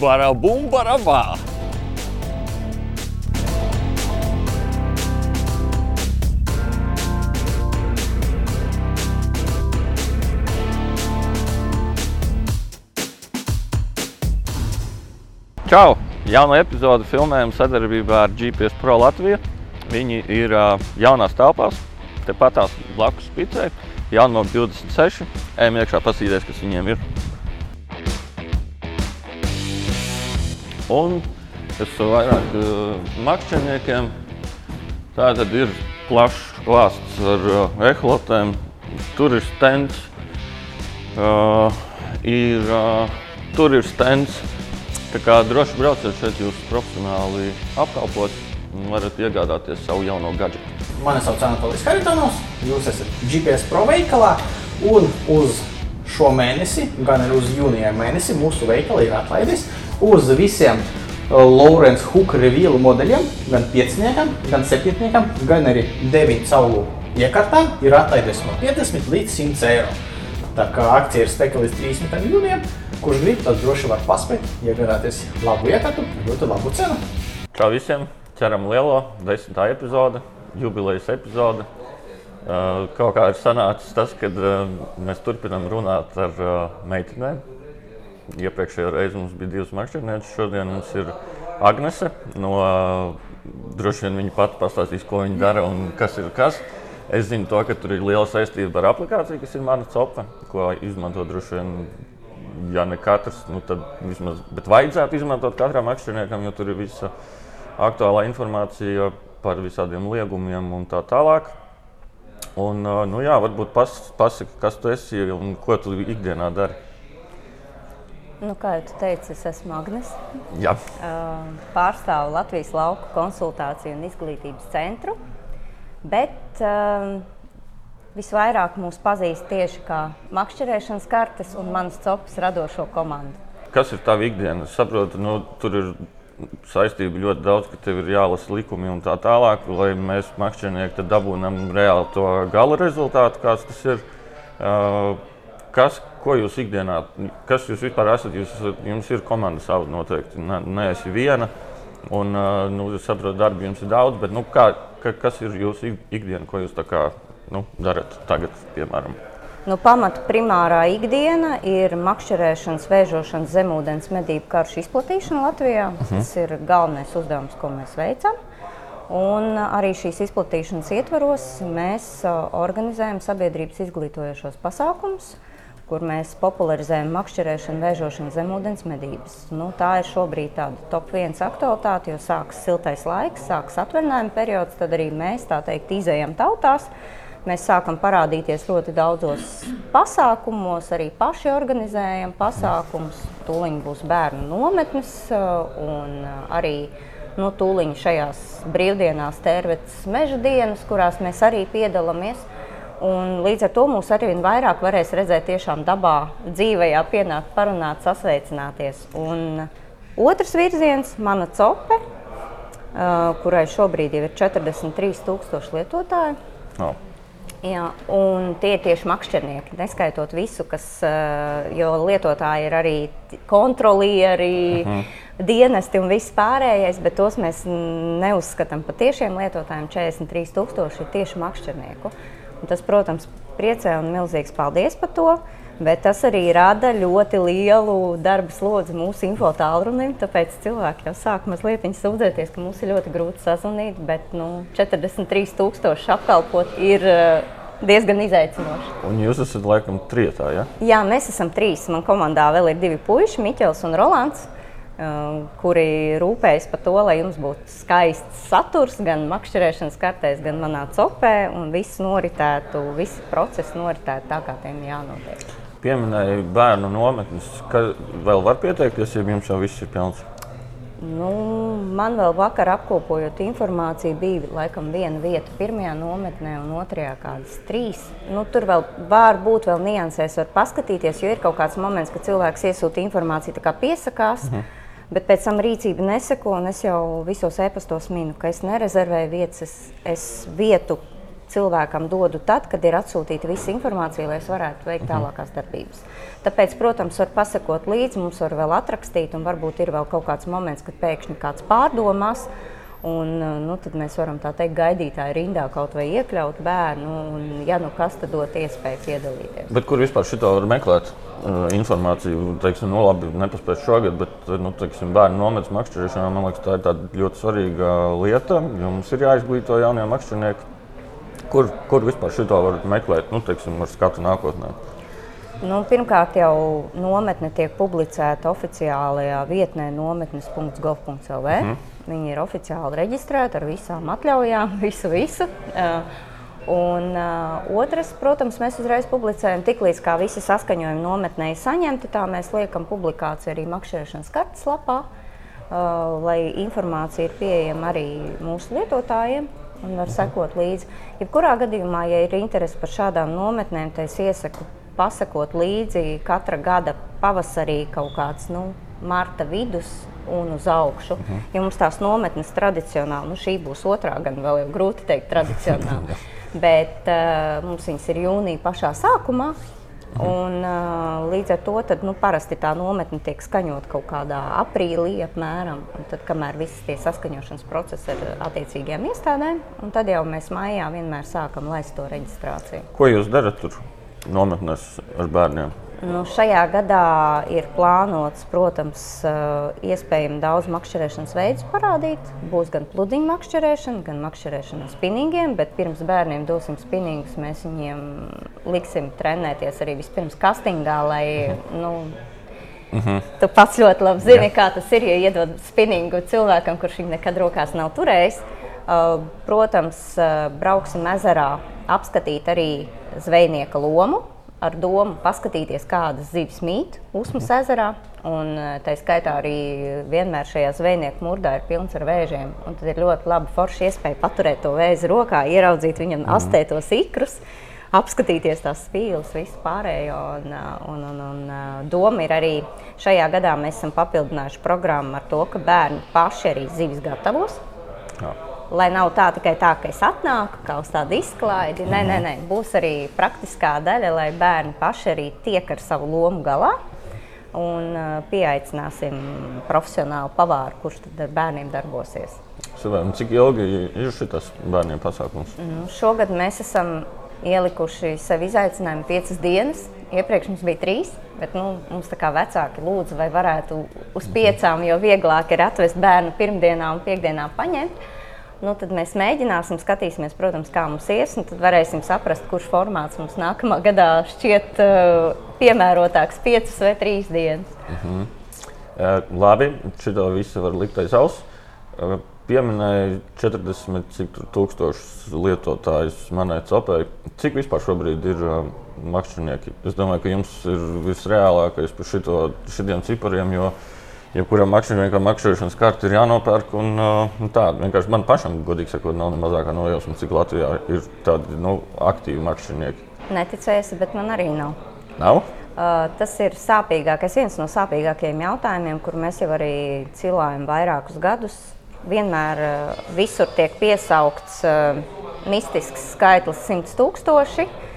Barabā! Čau! Jauna epizode filmējuma sadarbībā ar GPS Pro Latviju. Viņi ir uh, jaunās telpās, tepat tās blakus spicē, jauna no 26. Ejam iekšā pasīties, kas viņiem ir. Un kas vairāk uh, makšķerniekiem, tā tad ir plašs klāsts ar ehlotēm, tur ir stends, uh, ir, uh, tur ir stends, Tā kā droši brauciet šeit, jūs profesionāli apkalpot un varat iegādāties savu jauno gadgetu. Mani sauc Anatolijas Haritānos, jūs esat GPS Pro veikalā un uz šo mēnesi, gan arī uz jūnija mēnesi, mūsu veikali ir atlaidis uz visiem uh, Lawrence Hook revielu modeļiem, gan pieciniekam, gan septiņniekam, gan arī deviņu caulu iekartām ir atlaidis no 50 līdz 100 eiro. Tā kā akcija ir spēka līdz 30. jūnijam, kurš grib, tas droši var paspēt, iegādāties labu iekartu, ļoti labu cenu. Čau visiem! Ceram lielo desmitā epizode, jubilejas epizode. Uh, kaut kā ir sanācis tas, kad uh, mēs turpinām runāt ar meitenēm. Iepriekšējā reizē mums bija divas makšķernieces, šodien mums ir Agnese. No, droši vien viņa pati pastāstīs, ko viņa dara un kas ir kas. Es zinu, to, ka tur ir liela saistība ar aplikāciju, kas ir mana copa, ko izmanto droši vien ja ne katrs, nu tad vismaz, bet vajadzētu izmantot katram akcionēkam, jo tur ir visa aktuālā informācija par visādiem liegumiem un tā tālāk. Un, nu jā, varbūt pas, pasaki, kas tu esi un ko tu ikdienā dari. Nu, kā jau teicu, es esmu Agnēs. Jā. Pārstāvu Latvijas lauku konsultāciju un izglītības centru. Bet um, visvairāk mūs pazīst tieši kā makšķerēšanas kartes un manas copas radošo komandu. Kas ir tava ikdiena? Es saprotu, nu, tur ir saistība ļoti daudz, ka tev ir jālasa likumi un tā tālāk, lai mēs makšķernieki dabūjam reāli to gala rezultātu, kāds tas ir. Uh, kas, ko jūs ikdienā, kas jūs vispār esat? Jūs, jums ir komanda sava noteikti, ne, neesi viena. Un, uh, nu, es saprotu, darbi jums ir daudz, bet nu, kā, ka, kas ir jūsu ikdiena, ko jūs kā nu, darat tagad, piemēram? Nu, pamata primārā ikdiena ir makšķerēšanas, vēžošanas, zemūdens medību karšu izplatīšana Latvijā. Uh -huh. Tas ir galvenais uzdevums, ko mēs veicam. Un arī šīs izplatīšanas ietvaros mēs organizējam sabiedrības izglītojošos pasākumus, kur mēs popularizējam makšķerēšanu, vēžošanu, zemūdens medības. Nu, tā ir šobrīd tāda top viens aktualitāte, jo sākas siltais laiks, sākas atvaļinājuma periods, tad arī mēs tā teikt izējam tautās. Mēs sākam parādīties ļoti daudzos pasākumos, arī paši organizējam pasākumus. Tūlīt būs bērnu nometnes un arī nu, tūlīt šajās brīvdienās tērvetes meža dienas, kurās mēs arī piedalāmies. Un līdz ar to mūs arī vairāk varēs redzēt tiešām dabā, dzīvē, pienākt, parunāt, sasveicināties. Un otrs virziens - mana cope, kurai šobrīd jau ir 43,000 lietotāju. Oh. Jā, un tie ir tieši makšķernieki, neskaitot visu, kas, jo lietotāji ir arī kontrolieri, uh mhm. -huh. dienesti un viss pārējais, bet tos mēs neuzskatām par tiešiem lietotājiem. 43,000 ir tieši makšķernieku. Un tas, protams, priecē un milzīgs paldies par to. Bet tas arī rada ļoti lielu darba slodzi mūsu info tālrunim. Tāpēc cilvēki jau sāk mazliet sūdzēties, ka mums ir ļoti grūti sazvanīt. Bet nu, 43,000 apkalpot ir eh, diezgan izaicinoši. Un jūs esat laikam trietā, ja? Jā, mēs esam trīs. Man komandā vēl ir divi puiši, Miķels un Rolands. Uh, kuri rūpējas par to, lai jums būtu skaists saturs gan makšķerēšanas kartēs, gan manā copē, un viss noritētu, visi procesi noritētu tā, kā tiem jānotiek. Pieminēja bērnu nometnes, ka vēl var pieteikties, ja jums jau viss ir pilns. Nu, man vēl vakar apkopojot informāciju, bija laikam viena vieta pirmajā nometnē un otrajā kādas trīs. Nu, tur vēl var būt vēl niansēs, var paskatīties, jo ir kaut kāds moments, kad cilvēks iesūta informāciju, tā kā piesakās. Mhm. Bet pēc tam rīcība neseko, un es jau visos e-pastos minu, ka es nerezervēju vietas, es, es vietu cilvēkam dodu tad, kad ir atsūtīta visa informācija, lai es varētu veikt tālākās darbības. Tāpēc, protams, var pasakot līdzi, mums var vēl atrakstīt, un varbūt ir vēl kaut kāds moments, kad pēkšņi kāds pārdomās. Un, nu, tad mēs varam tā teikt, gaidītāju rindā kaut vai iekļaut bērnu, un, ja nu kas, tad dot iespēju piedalīties. Bet kur vispār šito var meklēt? Uh, informāciju, teiksim, nu, labi, nepaspēju šogad, bet nu, teiksim, bērnu nometnes makšķerēšanā man liekas, tā ir ļoti svarīga lieta. Mums ir jāizglīto jaunie makšķernieki. Kur, kur vispār šito var meklēt, nu, teiksim, ar skatu nākotnē? Nu, pirmkārt, jau nometne tiek publicēta oficiālajā vietnē nometnes.gov.lv. Mm. Viņi ir oficiāli reģistrēti ar visām atļaujām, visu, visu. Uh, un uh, otrs, protams, mēs uzreiz publicējam, tiklīdz kā visi saskaņojumi nometnē ir saņemti, tā mēs liekam publikāciju arī makšķerēšanas kartes lapā, uh, lai informācija ir pieejama arī mūsu lietotājiem un var sekot līdzi. Jebkurā gadījumā, ja ir interese par šādām nometnēm, tad es iesaku pasakot līdzi katra gada pavasarī kaut kāds nu, marta vidus un uz augšu. Mhm. Ja mums tās nometnes tradicionāli, nu šī būs otrā, gan vēl jau grūti teikt, tradicionāli. bet uh, mums viņas ir jūnija pašā sākumā. Mhm. Un, uh, līdz ar to tad, nu, parasti tā nometne tiek skaņota kaut kādā aprīlī, apmēram. Tad, kamēr visas tie saskaņošanas procesi ir attiecīgajām iestādēm, tad jau mēs maijā vienmēr sākam laist to reģistrāciju. Ko jūs darat tur nometnēs ar bērniem? Nu, šajā gadā ir plānots, protams, eh, iespējami daudz makšķerēšanas veidu parādīt. Būs gan pludiņu makšķerēšana, gan makšķerēšana ar spinningiem, bet pirms bērniem dosim spinningus, mēs viņiem liksim trenēties arī vispirms kastingā, lai nu, Mm -hmm. Tu pats ļoti labi zini, Jā. kā tas ir, ja iedod spinningu cilvēkam, kurš viņu nekad rokās nav turējis. Protams, brauksim ezerā, apskatīt arī zvejnieka lomu, ar domu paskatīties, kādas zivis mīt Usmas ezerā. Un, tā skaitā arī vienmēr šajā zvejnieku murdā ir pilns ar vēžiem. Un tad ir ļoti laba forša iespēja paturēt to vēzi rokā, ieraudzīt viņam mm. astētos ikrus. Apskatīties tās spīles, visu pārējo. Un, un, un, un doma ir arī šajā gadā mēs esam papildinājuši programmu ar to, ka bērni paši arī zivis gatavos. Jā lai nav tā tikai tā, ka es atnāku kā uz tādu izklaidi. Nē, nē, nē, būs arī praktiskā daļa, lai bērni paši arī tiek ar savu lomu galā. Un uh, pieaicināsim profesionālu pavāru, kurš tad ar bērniem darbosies. Savām, cik ilgi ir šis bērniem pasākums? Mm, šogad mēs esam ielikuši sev izaicinājumu piecas dienas. Iepriekš mums bija trīs, bet nu, mums tā kā vecāki lūdza, vai varētu uz piecām, jo vieglāk ir atvest bērnu pirmdienā un piekdienā paņemt. Nu, tad mēs mēģināsim, skatīsimies, protams, kā mums ies, un tad varēsim saprast, kurš formāts mums nākamā gadā šķiet uh, piemērotāks - piecas vai trīs dienas. Uh -huh. uh, labi, šito visu var likt aiz auss. Uh, pieminēja 40 tūkstošus lietotājus manai copēji. Cik vispār šobrīd ir uh, makšķernieki? Es domāju, ka jums ir visreālākais par šito, šitiem cipariem, jo uh, jebkuram makšķerniekam makšķerēšanas karte ir jānopērk. Un, uh, tā vienkārši man pašam, godīgi sakot, nav ne mazākā nojausma, cik Latvijā ir tādi nu, aktīvi makšķernieki. Neticēsi, bet man arī nav. Nav? Uh, tas ir sāpīgākais, viens no sāpīgākajiem jautājumiem, kur mēs jau arī cilājam vairākus gadus. Vienmēr uh, visur tiek piesaukts uh, mistisks skaitlis - 100 tūkstoši. Uh,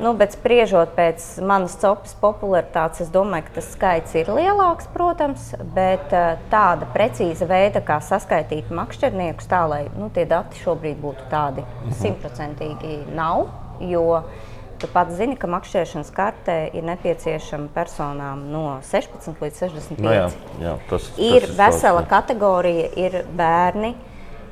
Nu, bet spriežot pēc manas copas popularitātes, es domāju, ka tas skaits ir lielāks, protams, bet eh, tāda precīza veida, kā saskaitīt makšķerniekus, tā lai nu, tie dati šobrīd būtu tādi mhm. simtprocentīgi nav. Jo tu pats zini, ka makšķerēšanas kartē ir nepieciešama personām no 16 līdz 65. No nu jā, jā, tas, ir tas ir vesela savs, kategorija, ir bērni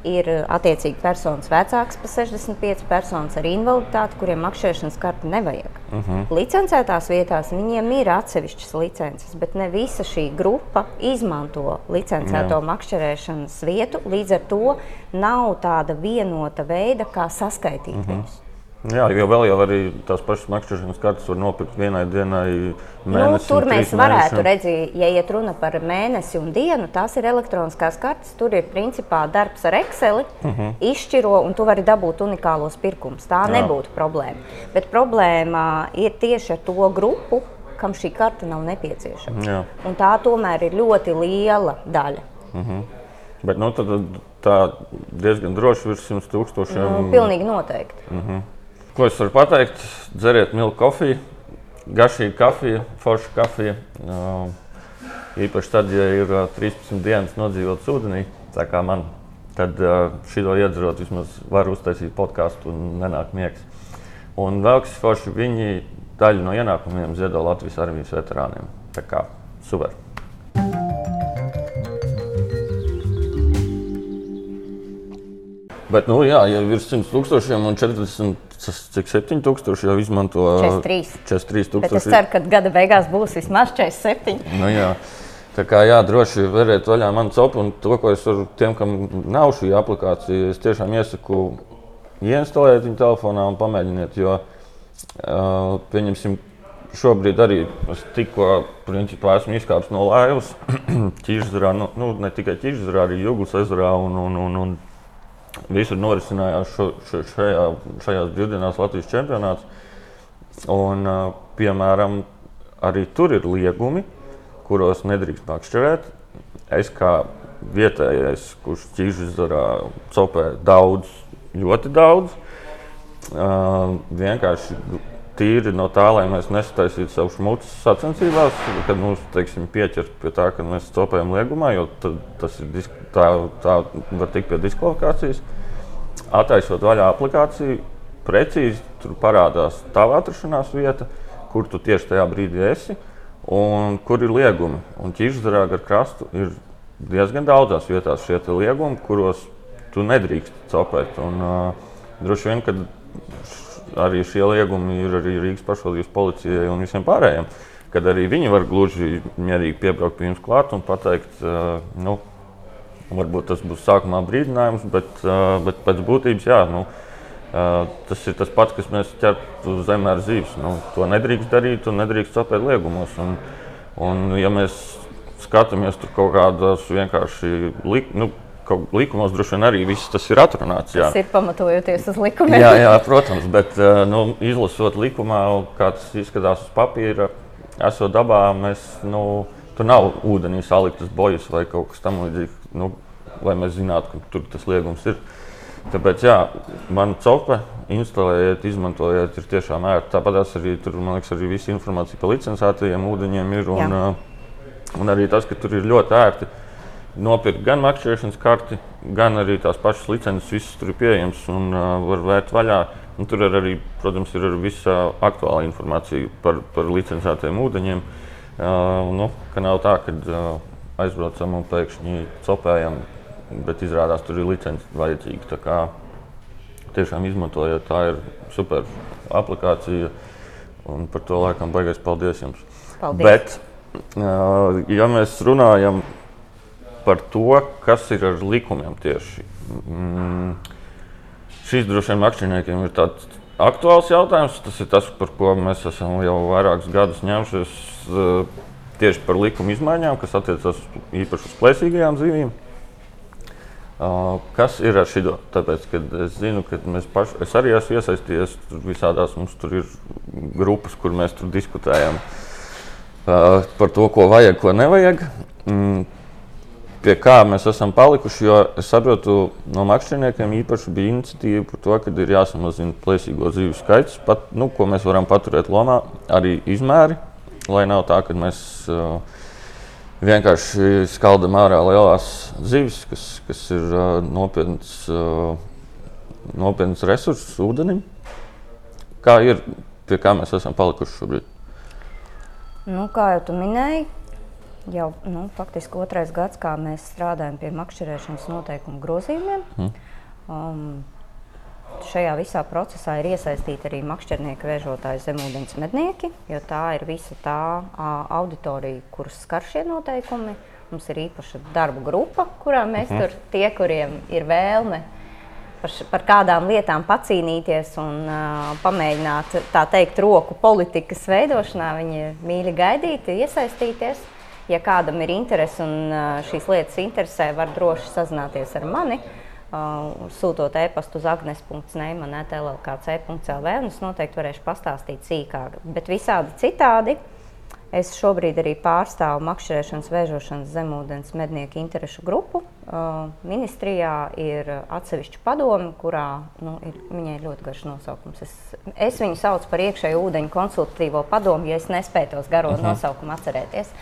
ir eh, attiecīgi personas vecākas par 65, personas ar invaliditāti, kuriem makšķerēšanas karti nevajag. Uh mhm. -huh. Licencētās vietās viņiem ir atsevišķas licences, bet ne visa šī grupa izmanto licencēto Jā. makšķerēšanas vietu. Līdz ar to nav tāda vienota veida, kā saskaitīt uh mhm. -huh. viņus. Jā, jo vēl jau arī tās pašas makšķerēšanas kartes var nopirkt vienai dienai. Nu, tur mēs varētu redzēt, ja iet runa par mēnesi un dienu, tās ir elektroniskās kartes. Tur ir principā darbs ar Excel, uh mhm. -huh. izšķiro un tu vari dabūt unikālos pirkumus. Tā Jā. nebūtu problēma. Bet problēma ir tieši ar to grupu, kam šī karte nav nepieciešama. Tā tomēr ir ļoti liela daļa. Uh mhm. -huh. Bet nu, tad, tā diezgan droši virs 100 tūkstošiem. Nu, pilnīgi noteikti. Mm -hmm. Ko es varu pateikt? Dzeriet miltu kofiju, garšīgu kafiju, foršu kafiju. Uh, īpaši tad, ja ir uh, 13 dienas nodzīvots ūdenī, tā kā man, tad šito iedzerot vismaz var uztaisīt podkāstu un nenāk miegs. Un vēl kas forši, viņi daļu no ienākumiem ziedo Latvijas armijas veterāniem. Tā kā super! Bet, nu, jā, ja virs 100 tūkstošiem un 40, cik 7 tūkstoši jau izmanto 43. 43 Bet es ceru, ka gada beigās būs vismaz 47. Nu, jā. Tā kā jā, droši veriet vaļā manu copu un to, ko es varu tiem, kam nav šī aplikācija, es tiešām iesaku ieinstalēt viņu telefonā un pamēģiniet, jo, uh, pieņemsim, šobrīd arī es tikko, principā, esmu izkāpis no laivas, ķīžzarā, nu, nu, ne tikai ķīžzarā, arī Jūglas ezerā un, un, un, un visur norisinājās šo, šo, šajā, šajās brīvdienās Latvijas čempionāts. Un, piemēram, arī tur ir liegumi, kuros nedrīkst makšķerēt. Es kā vietējais, kurš ķīžzarā copē daudz, ļoti daudz, vienkārši tīri no tā, lai mēs nesataisītu savu šmucu sacensībās, kad mums teiksim, pieķer pie tā, ka mēs copējam liegumā, jo tas ir disk, tā, tā var tikt pie diskvalifikācijas. Attaisot vaļā aplikāciju, precīzi tur parādās tava atrašanās vieta, kur tu tieši tajā brīdī esi un kur ir liegumi. Un ķīžzarā gar krastu ir diezgan daudzās vietās šie liegumi, kuros tu nedrīkst copēt. Un, uh, droši vien, kad arī šie liegumi ir arī Rīgas pašvaldības policijai un visiem pārējiem. Kad arī viņi var gluži mierīgi piebraukt pie jums klāt un pateikt, nu, varbūt tas būs sākumā brīdinājums, bet, bet pēc būtības jā. Nu, tas ir tas pats, kas mēs ķertu zemē ar zīves. Nu, to nedrīkst darīt un nedrīkst sapēt liegumos. Un, un, ja mēs skatāmies tur kaut kādos vienkārši lik, nu, kaut likumos, droši vien arī viss tas ir atrunāts. Jā. Tas ir pamatojoties uz likumiem. Jā, jā, protams, bet uh, nu, izlasot likumā, kā tas izskatās uz papīra, esot dabā, mēs, nu, tur nav ūdenī saliktas bojas vai kaut kas tamlīdzīgs, nu, lai mēs zinātu, ka tur tas liegums ir. Tāpēc, jā, man copa, instalējiet, izmantojiet, ir tiešām ērti. Tāpat arī tur, man liekas, arī visa informācija par licencētajiem ūdeņiem ir. Un, Jā. uh, un arī tas, ka tur ir ļoti ērti nopirkt gan makšķerēšanas karti, gan arī tās pašas licences, visas tur ir pieejamas un uh, var vērt vaļā. Un tur ir arī, protams, ir arī visa aktuāla informācija par, par licencētajiem ūdeņiem. Uh, nu, ka nav tā, ka uh, aizbraucam un pēkšņi copējam bet izrādās tur ir licence vajadzīga. Tā kā tiešām izmantojiet, tā ir super aplikācija. Un par to laikam baigais paldies jums. Paldies. Bet, uh, ja mēs runājam par to, kas ir ar likumiem tieši, mm, šis droši vien makšķerniekiem ir tāds aktuāls jautājums. Tas ir tas, par ko mēs esam jau vairākus gadus ņēmušies uh, tieši par likuma izmaiņām, kas attiecas īpaši uz plēsīgajām zivīm. Uh, kas ir ar šo? Tāpēc, kad es zinu, ka mēs paši, es arī esmu iesaistījies visādās, mums tur ir grupas, kur mēs tur diskutējam uh, par to, ko vajag, ko nevajag. Mm, pie kā mēs esam palikuši, jo es saprotu, no makšķerniekiem īpaši bija iniciatīva par to, ka ir jāsamazina plēsīgo zivju skaits, pat, nu, ko mēs varam paturēt lomā, arī izmēri, lai nav tā, ka mēs. Uh, vienkārši skaldam ārā lielās zivis, kas, kas ir uh, nopietns, uh, nopietns resurss ūdenim. Kā ir, pie kā mēs esam palikuši šobrīd? Nu, kā jau minēji, jau nu, faktiski otrais gads, kā mēs strādājam pie makšķerēšanas noteikumu grozījumiem. Mhm. Um, šajā visā procesā ir iesaistīti arī makšķernieku vēžotāji zemūdens mednieki, jo tā ir visa tā ā, auditorija, kuras skar šie noteikumi. Mums ir īpaša darba grupa, kurā mēs tur tie, kuriem ir vēlme par, par kādām lietām pacīnīties un uh, pamēģināt, tā teikt, roku politikas veidošanā. Viņi ir mīļi gaidīti, iesaistīties. Ja kādam ir interese un uh, šīs lietas interesē, var droši sazināties ar mani. Uh, sūtot e-pastu uz agnes.neimanētlkc.lv un es noteikti varēšu pastāstīt sīkāk. Bet visādi citādi es šobrīd arī pārstāvu makšķerēšanas, vēžošanas zemūdens mednieku interešu grupu. Uh, uh, ministrijā ir atsevišķa padome, kurā nu, ir, viņai ir ļoti garš nosaukums. Es, es viņu saucu par iekšējo ūdeņu konsultatīvo padomu, jo es nespēju tos garo uh -huh. nosaukumu atcerēties.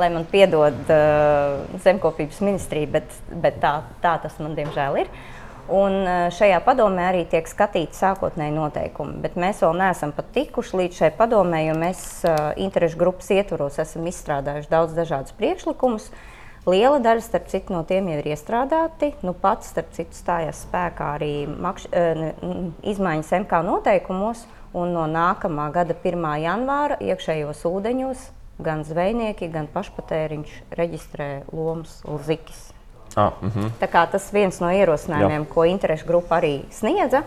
Lai man piedod uh, zemkopības ministrija, bet, bet tā, tā tas man diemžēl ir. Un šajā padomē arī tiek skatīti sākotnēji noteikumi, bet mēs vēl neesam pat tikuši līdz šai padomē, jo mēs uh, interešu grupas ietvaros esam izstrādājuši daudz dažādus priekšlikumus. Uh, Liela daļa, starp citu, no tiem jau ir iestrādāti. Nu, pats, starp citu, stājās spēkā arī makš, izmaiņas MK noteikumos, un no nākamā gada 1. janvāra iekšējos ūdeņos gan zvejnieki, gan pašpatēriņš reģistrē lomas Lzikis. Ah, mm -hmm. Tā kā tas viens no ierosinājumiem, Jā. ko interešu grupa arī sniedza.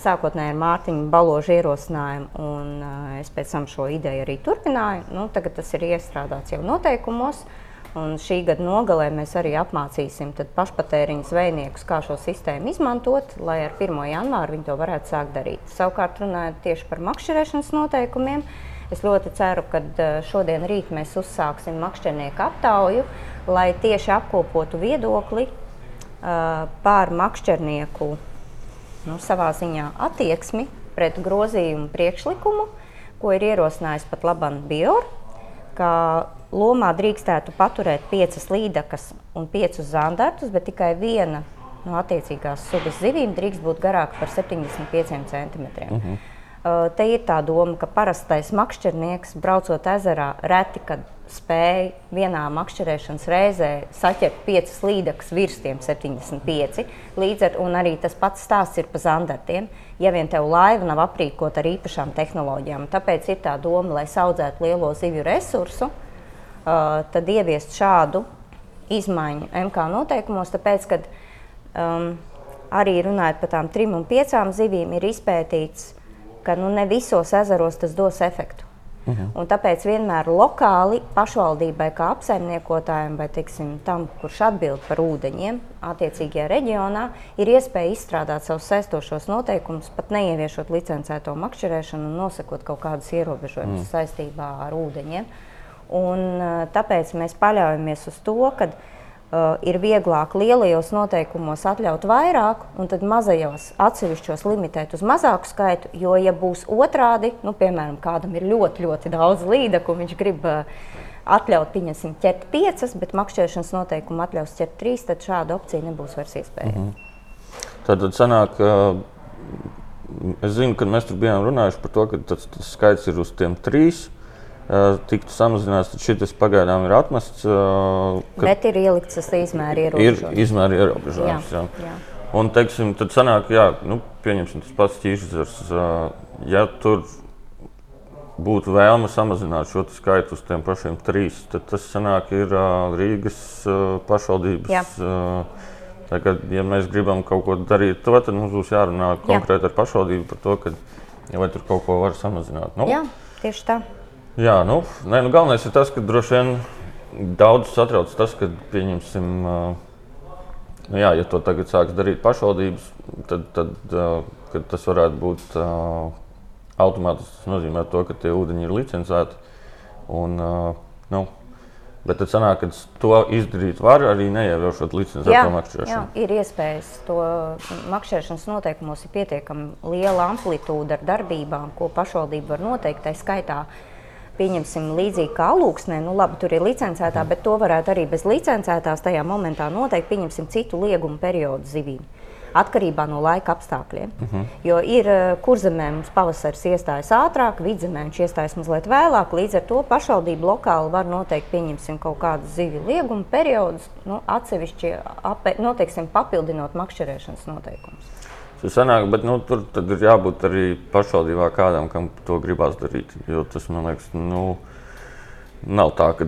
Sākotnēji ar Mārtiņu Baložu ierosinājumu, un uh, es pēc tam šo ideju arī turpināju. Nu, tagad tas ir iestrādāts jau noteikumos. Uh, Un šī gada nogalē mēs arī apmācīsim pašpatēriņu zvejniekus, kā šo sistēmu izmantot, lai ar 1. janvāru viņi to varētu sākt darīt. Savukārt, runājot tieši par makšķerēšanas noteikumiem, es ļoti ceru, ka šodien rīt mēs uzsāksim makšķernieku aptauju, lai tieši apkopotu viedokli uh, par makšķernieku nu, savā ziņā attieksmi pret grozījumu priekšlikumu, ko ir ierosinājis pat Labana Biora ka lomā drīkstētu paturēt piecas līdakas un piecus zandartus, bet tikai viena no attiecīgās sugas zivīm drīkst būt garāka par 75 centimetriem. Uh -huh. Te ir tā doma, ka parastais makšķernieks, braucot ezerā, reti kad spēja vienā makšķerēšanas reizē saķert piecas līdzekļus virs tiem 75. Līdz ar, un arī tas pats stāsts ir par zandartiem. Ja vien tev laiva nav aprīkota ar īpašām tehnoloģijām, tāpēc ir tā doma, lai audzētu lielo zivju resursu, tad ieviest šādu izmaiņu MK noteikumos, tāpēc, kad um, arī runājot par tām trim un piecām zivīm, ir izpētīts, ka nu, ne visos ezeros tas dos efektu. Mhm. Un tāpēc vienmēr lokāli pašvaldībai, kā apsaimniekotājiem vai tiksim, tam, kurš atbild par ūdeņiem, attiecīgajā reģionā, ir iespēja izstrādāt savus saistošos noteikumus, pat neieviešot licencēto makšķerēšanu un nosakot kaut kādus ierobežojumus mm. saistībā ar ūdeņiem. Un, tāpēc mēs paļaujamies uz to, ka ir vieglāk lielajos noteikumos atļaut vairāk, un tad mazajos atsevišķos limitēt uz mazāku skaitu. Jo, ja būs otrādi, nu, piemēram, kādam ir ļoti, ļoti daudz līdzekļu, viņš grib uh, atļaut, pieņemsim, ķert piecas, bet makšķerēšanas noteikumu atļaus ķert trīs, tad šāda opcija nebūs vairs iespējama. Mm -hmm. Tad, tad sanāk, uh, es zinu, ka mēs tur bijām runājuši par to, ka tas, tas skaits ir uz tiem trīs tiktu samazināts, tad šis pagaidām ir atmests. Bet ir ielikts tas izmēra ierobežojums. Ir izmēra ierobežojums. Jā, jā. Jā. Un, teiksim, tad sanāk, jā, nu, pieņemsim tas pats ķīšzars. Ja tur būtu vēlme samazināt šo skaitu uz tiem pašiem trīs, tad tas sanāk ir Rīgas pašvaldības. Jā. Tagad, ja mēs gribam kaut ko darīt, to, tad mums būs jārunā konkrēti ar pašvaldību par to, ka, vai tur kaut ko var samazināt. Nu, jā, tieši tā. Jā, nu, nē, nu galvenais ir tas, ka droši vien daudz satrauc tas, ka pieņemsim. Nu jā, ja to tagad sāks darīt pašvaldības, tad, tad uh, tas varētu būt uh, automātiski. Tas nozīmē, to, ka tie ūdeņi ir licencēti. Un, uh, nu, Bet tad sanāk, ka to izdarīt var arī neievēršot licencēto makšķerēšanu. Jā, ir iespējas. To makšķerēšanas noteikumos ir pietiekami liela amplitūda ar darbībām, ko pašvaldība var noteikt. Tā skaitā pieņemsim, līdzīgi kā alūksnē, nu labi, tur ir licencētā, bet to varētu arī bez licencētās tajā momentā noteikt, pieņemsim citu liegumu periodu zivīm. Atkarībā no laika apstākļiem. Uh mhm. -huh. Jo ir eh, kurzemē mums pavasaris iestājas ātrāk, vidzemē viņš iestājas mazliet vēlāk. Līdz ar to pašvaldība lokāli var noteikt, pieņemsim, kaut kādus zivju lieguma periodus, nu, atsevišķi noteiksim, papildinot makšķerēšanas noteikumus. Tas sanāk, bet nu, tur ir jābūt arī pašvaldībā kādam, kam to gribās darīt. Jo tas man liekas, nu, nav tā, ka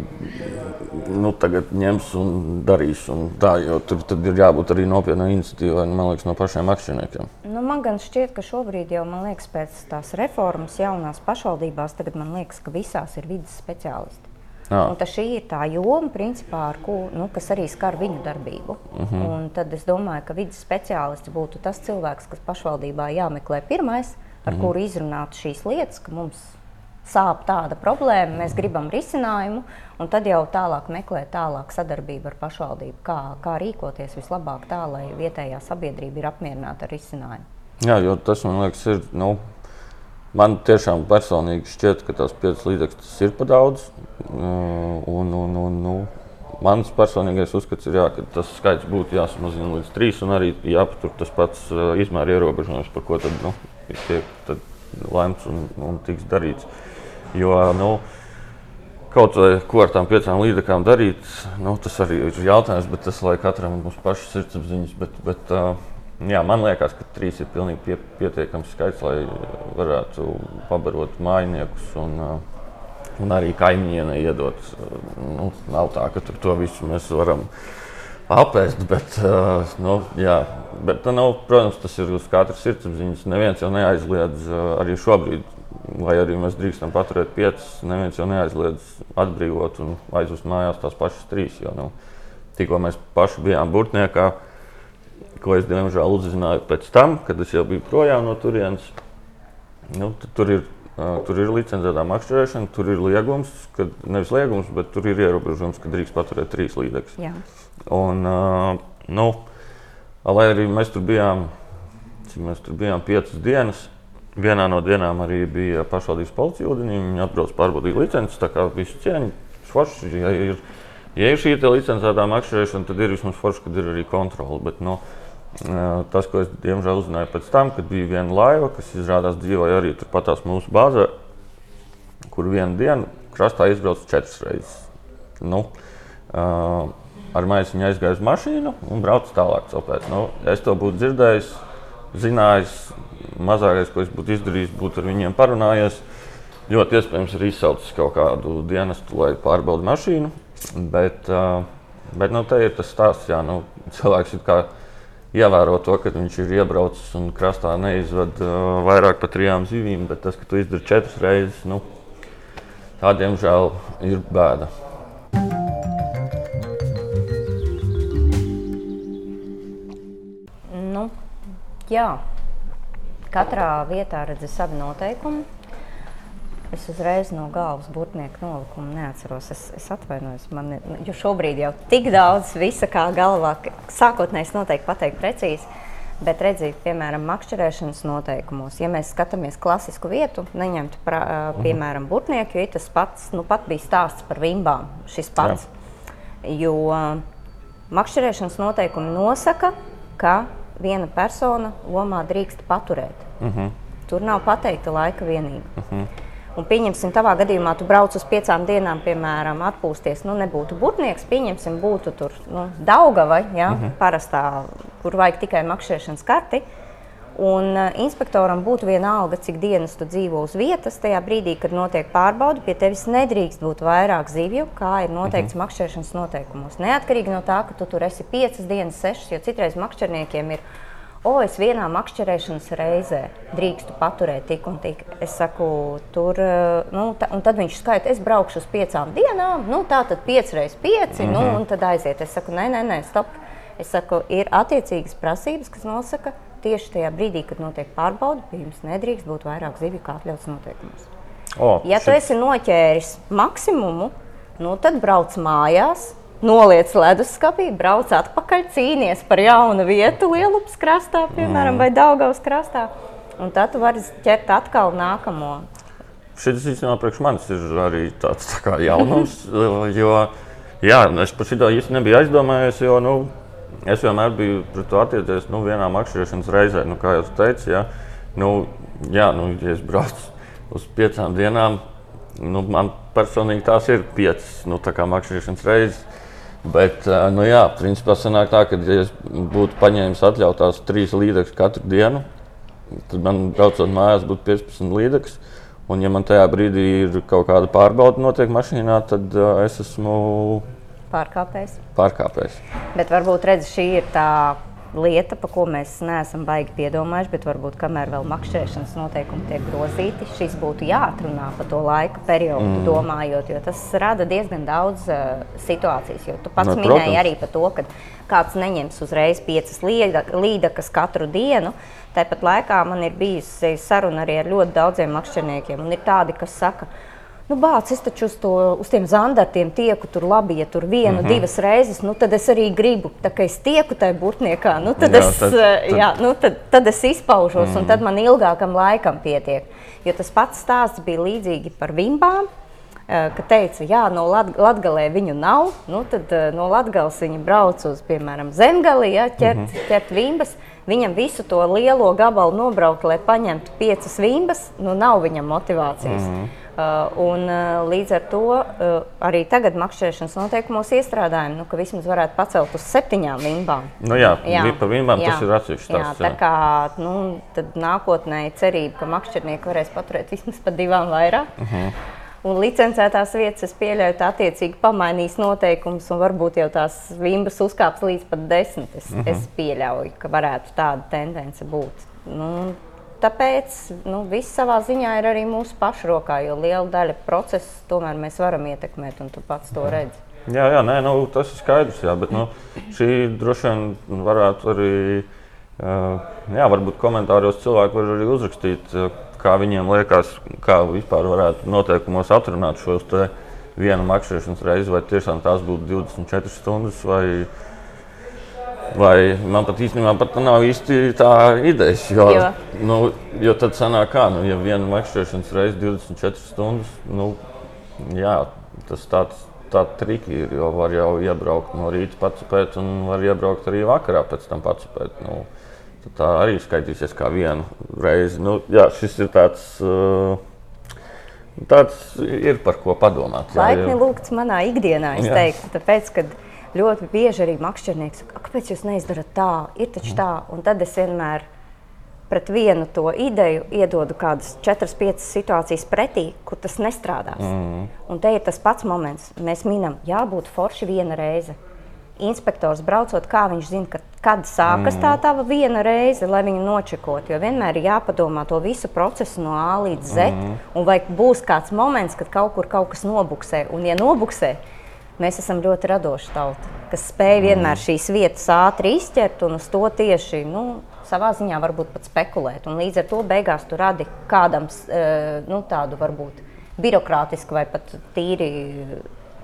nu, tagad ņems un darīs. Un tā, tur ir jābūt arī nopietnai iniciatīvai man liekas, no pašiem akcionāriem. Nu, man gan šķiet, ka šobrīd jau liekas, pēc tās reformas jaunās pašvaldībās, tagad man liekas, ka visās ir vidas speciālisti. Šī ir tā joma, principā, ko, nu, kas arī skar viņu darbību. Uh mhm. -huh. Un tad es domāju, ka vidas speciālists būtu tas cilvēks, kas pašvaldībā jāmeklē pirmais, ar uh mhm. -huh. kuru izrunāt šīs lietas, ka mums sāp tāda problēma, mēs gribam risinājumu, un tad jau tālāk meklēt tālāk sadarbību ar pašvaldību, kā, kā rīkoties vislabāk tā, lai vietējā sabiedrība ir apmierināta ar risinājumu. Jā, jo tas man liekas, ir. Nu, man tiešām personīgi šķiet, ka tās piecas līdzekļus ir par daudz. Un, un, un, nu, mans personīgais uzskats ir, jā, ka tas skaits būtu jāsamazina līdz trīs, un arī jāpatur tas pats izmēra ierobežojums, par ko tad, nu, tiek tad lemts un, un tiks darīts. Jo, nu, Kaut vai ko ar tām piecām līdzekļām darīt, nu, tas arī ir jautājums, bet tas lai katram mums pašam sirdsapziņas. Bet, bet, uh, jā, man liekas, ka trīs ir pilnīgi pie, pietiekams skaits, lai varētu pabarot mājiniekus un, uh, un arī kaimiņienei iedot. Nu, nav tā, ka to visu mēs varam apēst, bet, uh, nu, jā, bet nu, protams, tas ir uz katras sirdsapziņas. Neviens jau neaizliedz arī šobrīd lai arī mēs drīkstam paturēt piecas, neviens jau neaizliedz atbrīvot un aizvest mājās tās pašas trīs. Jo, nu, tikko mēs paši bijām burtniekā, ko es diemžēl uzzināju pēc tam, kad es jau biju projām no turienes. Nu, tur ir tur ir licencētā makšķerēšana, tur ir liegums, kad nevis liegums, bet tur ir ierobežojums, ka drīkst paturēt trīs līdzekļus. Un, nu, lai arī mēs tur bijām, cik mēs tur bijām piecas dienas, Vienā no dienām arī bija pašvaldības policija ūdenī. Viņi atbrauc pārbaudīt licences, tā kā visu cieņu. Forši, ja ir, ja ir šī licencētā makšķerēšana, tad ir vismaz forši, kad ir arī kontrole. Bet, no, nu, tas, ko es diemžēl uzzināju pēc tam, kad bija viena laiva, kas izrādās dzīvoja arī turpat mūsu bāzē, kur vienu dienu krastā izbrauc četras reizes. Nu, uh, ar maisiņu aizgāju uz mašīnu un braucu tālāk. Celpēt. Nu, es to būtu dzirdējis, zinājis mazākais, ko es būtu izdarījis, būtu ar viņiem parunājies. Ļoti iespējams, ir izsaucis kaut kādu dienestu, lai pārbaudītu mašīnu. Bet, bet nu, te ir tas stāsts, ka nu, cilvēks ir kā ievēro to, ka viņš ir iebraucis un krastā neizved uh, vairāk par trijām zivīm, bet tas, ka tu izdari četras reizes, nu, tā diemžēl ir bēda. Nu, jā, Katrā vietā redzu savu noteikumu. Es uzreiz no galvas burtnieku nolikumu neatceros. Es, es atvainojos, man, jo šobrīd jau tik daudz visa kā galvā, sākotnēji noteikti pateikt precīzi. Bet redziet, piemēram, makšķerēšanas noteikumos, ja mēs skatāmies klasisku vietu, neņemtu pra, mhm. piemēram burtnieku, jo tas pats nu, pat bija stāsts par vimbām. Šis pats. Jā. Jo makšķerēšanas noteikumi nosaka, ka viena persona lomā drīkst paturēt. Uh mhm. -huh. Tur nav pateikta laika vienība. Uh mhm. -huh. Un, pieņemsim, tavā gadījumā tu brauc uz piecām dienām, piemēram, atpūsties. Nu, nebūtu būtnieks, pieņemsim, būtu tur nu, Daugava, ja, uh mhm. -huh. parastā, kur vajag tikai makšķerēšanas karti. Un uh, inspektoram būtu vienalga, cik dienas tu dzīvo uz vietas. Tajā brīdī, kad notiek pārbaude, pie tevis nedrīkst būt vairāk zivju, kā ir noteikts mm -hmm. makšķerēšanas noteikumos. Neatkarīgi no tā, ka tu tur esi piecas dienas, sešas, jo citreiz makšķerniekiem ir. O, es vienā makšķerēšanas reizē drīkstu paturēt tik un tik. Es saku, tur, nu, ta, un tad viņš skaita, es braukšu uz piecām dienām, nu, tā tad pieci reizes pieci, mm -hmm. nu, mhm. un tad aiziet. Es saku, nē, nē, nē, stop. Es saku, ir attiecīgas prasības, kas nosaka, tieši tajā brīdī, kad notiek pārbaude, pie jums nedrīkst būt vairāk zivju kā atļauts noteikumos. O, ja šit... tu esi noķēris maksimumu, nu tad brauc mājās, noliec leduskapī, brauc atpakaļ, cīnies par jaunu vietu Lielupas krastā, piemēram, mm. vai Daugavas krastā. Un tad tu vari ķert atkal nākamo. Šis īstenībā priekš manis ir arī tāds tā kā jaunums, jo jā, es par šito īsti nebiju aizdomājies, jo, nu, es vienmēr biju pret to attiecies nu, vienā makšķerēšanas reizē. Nu, kā jau teicu, ja, nu, jā, nu, ja es braucu uz piecām dienām, nu, man personīgi tās ir piecas nu, makšķerēšanas reizes. Bet, nu, jā, principā sanāk tā, ka, ja es būtu paņēmis atļautās trīs līdzekļus katru dienu, tad man braucot mājās būtu 15 līdzekļus. Un, ja man tajā brīdī ir kaut kāda pārbauda notiek mašīnā, tad uh, es esmu Pārkāpējs. Pārkāpējs. Bet varbūt redz, šī ir tā lieta, par ko mēs neesam baigi piedomājuši, bet varbūt kamēr vēl makšķerēšanas noteikumi tiek grozīti, šis būtu jāatrunā par to laika periodu, mm. domājot, jo tas rada diezgan daudz uh, situācijas. Jo tu pats Nu, minēji protams. arī par to, ka kāds neņems uzreiz piecas līda- līdakas katru dienu. Tāpat laikā man ir bijusi saruna arī ar ļoti daudziem makšķerniekiem, un ir tādi, kas saka, Nu, bāc, es taču uz, to, uz tiem zandartiem tieku tur labi, ja tur vienu, mm Mhm. -hmm. divas reizes, nu, tad es arī gribu, tā kā es tieku tajā burtniekā, nu, tad, Jā, es, tad- tad, jā, nu, tad, tad es izpaužos, mm -hmm. un tad man ilgākam laikam pietiek. Jo tas pats stāsts bija līdzīgi par vimbām. Ka teica, jā, no Lat Latgalē viņu nav. Nu, tad no Latgales viņi brauc uz, piemēram, zemgali, ja, ķert, mm -hmm. ķert vimbas. Viņam visu to lielo gabalu nobraukt, lai paņemtu piecas vimbas, nu nav viņam motivācijas. Mm -hmm. Uh, un, uh, līdz ar to uh, arī tagad makšķerēšanas noteikumos iestrādājam, nu, ka vismaz varētu pacelt uz septiņām vimbām. Nu, jā, jā. par vimbām tas ir atsevišķs Jā, tā jā. kā nu, nākotnē cerība, ka makšķernieki varēs paturēt vismaz par divām vairāk. Uh Mhm. -huh. Un licencētās vietas, es pieļauju, tā attiecīgi pamainīs noteikumus, un varbūt jau tās vimbas uzkāps līdz pat desmit. Es, uh Mhm. -huh. es pieļauju, ka varētu tāda tendence būt. Nu, tāpēc nu, viss savā ziņā ir arī mūsu pašu rokā, jo liela daļa procesa tomēr mēs varam ietekmēt, un tu pats to redzi. Jā, jā nē, nu, tas ir skaidrs. Jā, bet nu, šī droši vien varētu arī, jā, varbūt komentāros cilvēki var arī uzrakstīt, kā viņiem liekas, kā vispār varētu noteikumos atrunāt šos te vienu makšķerēšanas reizi, vai tiešām tās būtu 24 stundas. Vai, Vai man pat īstenībā pat nav īsti tā ideja. Jo, Jo. nu, jo tad sanāk, kā, nu, ja viena makšķerēšanas reize 24 stundas, nu, jā, tas tāds tā triki ir, jo var jau iebraukt no rīta pats pēc, un var iebraukt arī vakarā pēc tam pats pēc. Nu, tā arī skaitīsies kā viena reize. Nu, jā, šis ir tāds, uh, tāds ir par ko padomāt. Laipni lūgts manā ikdienā, es Jā. teiktu, tāpēc, ka ļoti bieži arī makšķernieks saka, "A, kāpēc jūs neizdarat tā, ir taču tā, un tad es vienmēr pret vienu to ideju iedodu kādas 4-5 situācijas pretī, kur tas nestrādās. Mm. Un te ir tas pats moments, mēs minam, jābūt forši viena reize. Inspektors braucot, kā viņš zina, ka, kad sākas tā tā viena reize, lai viņu nočekot. Jo vienmēr ir jāpadomā to visu procesu no A līdz Z. Mm. Un vai būs kāds moments, kad kaut kur kaut kas nobuksē. Un, ja nobuksē, mēs esam ļoti radoši tauta, kas spēj vienmēr šīs vietas ātri izķert un uz to tieši nu, savā ziņā varbūt pat spekulēt. Un līdz ar to beigās tu radi kādam eh, nu, tādu varbūt birokrātisku vai pat tīri